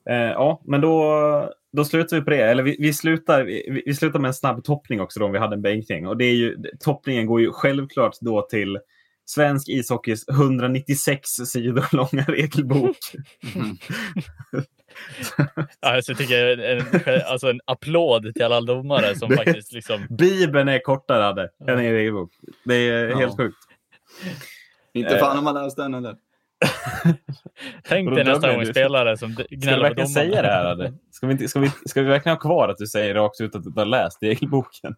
Eh, ja, men då, då slutar vi på det. Eller vi, vi, slutar, vi, vi slutar med en snabb toppning också då, om vi hade en bänkning. Och det är ju, toppningen går ju självklart då till Svensk ishockeys 196 sidor långa regelbok. *laughs* *laughs* *laughs* Alltså, jag tycker en, alltså en applåd till alla domare som Det- faktiskt liksom... Bibeln är kortare Adde, än en regelbok. Det är Ja. helt sjukt. Inte Eh. fan har man läst den eller? Tänk dig nästa gång spelare som d- Ska du gnäller på verkligen säga det här Adde? Ska vi, inte, ska, vi, ska vi verkligen ha kvar att du säger rakt ut att du inte har läst regelboken?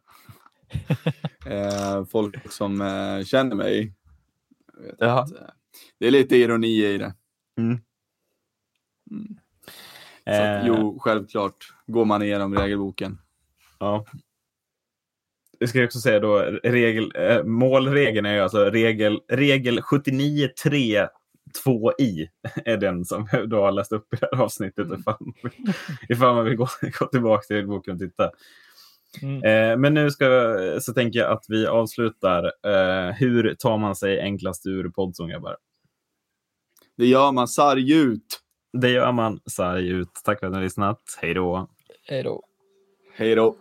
*laughs* Eh, folk som eh, känner mig. att, eh, det är lite ironi i det. Mm. Mm. Att, Eh, jo, självklart går man igenom regelboken. Ja. Jag ska också säga då, regel, eh, målregeln är ju alltså regel, regel 79.3 2i är den som *laughs* då har läst upp i det här avsnittet Mm. ifall, man vill- ifall man vill gå, *laughs* gå tillbaka till boken och titta. Mm. Eh, men nu ska, så tänker jag att vi avslutar. Eh, hur tar man sig enklast ur poddzon, grabbar? Det gör man sarg ut. Det gör man sarg ut. Tack för att ni har lyssnat. Hej då! Hej då. Hej då.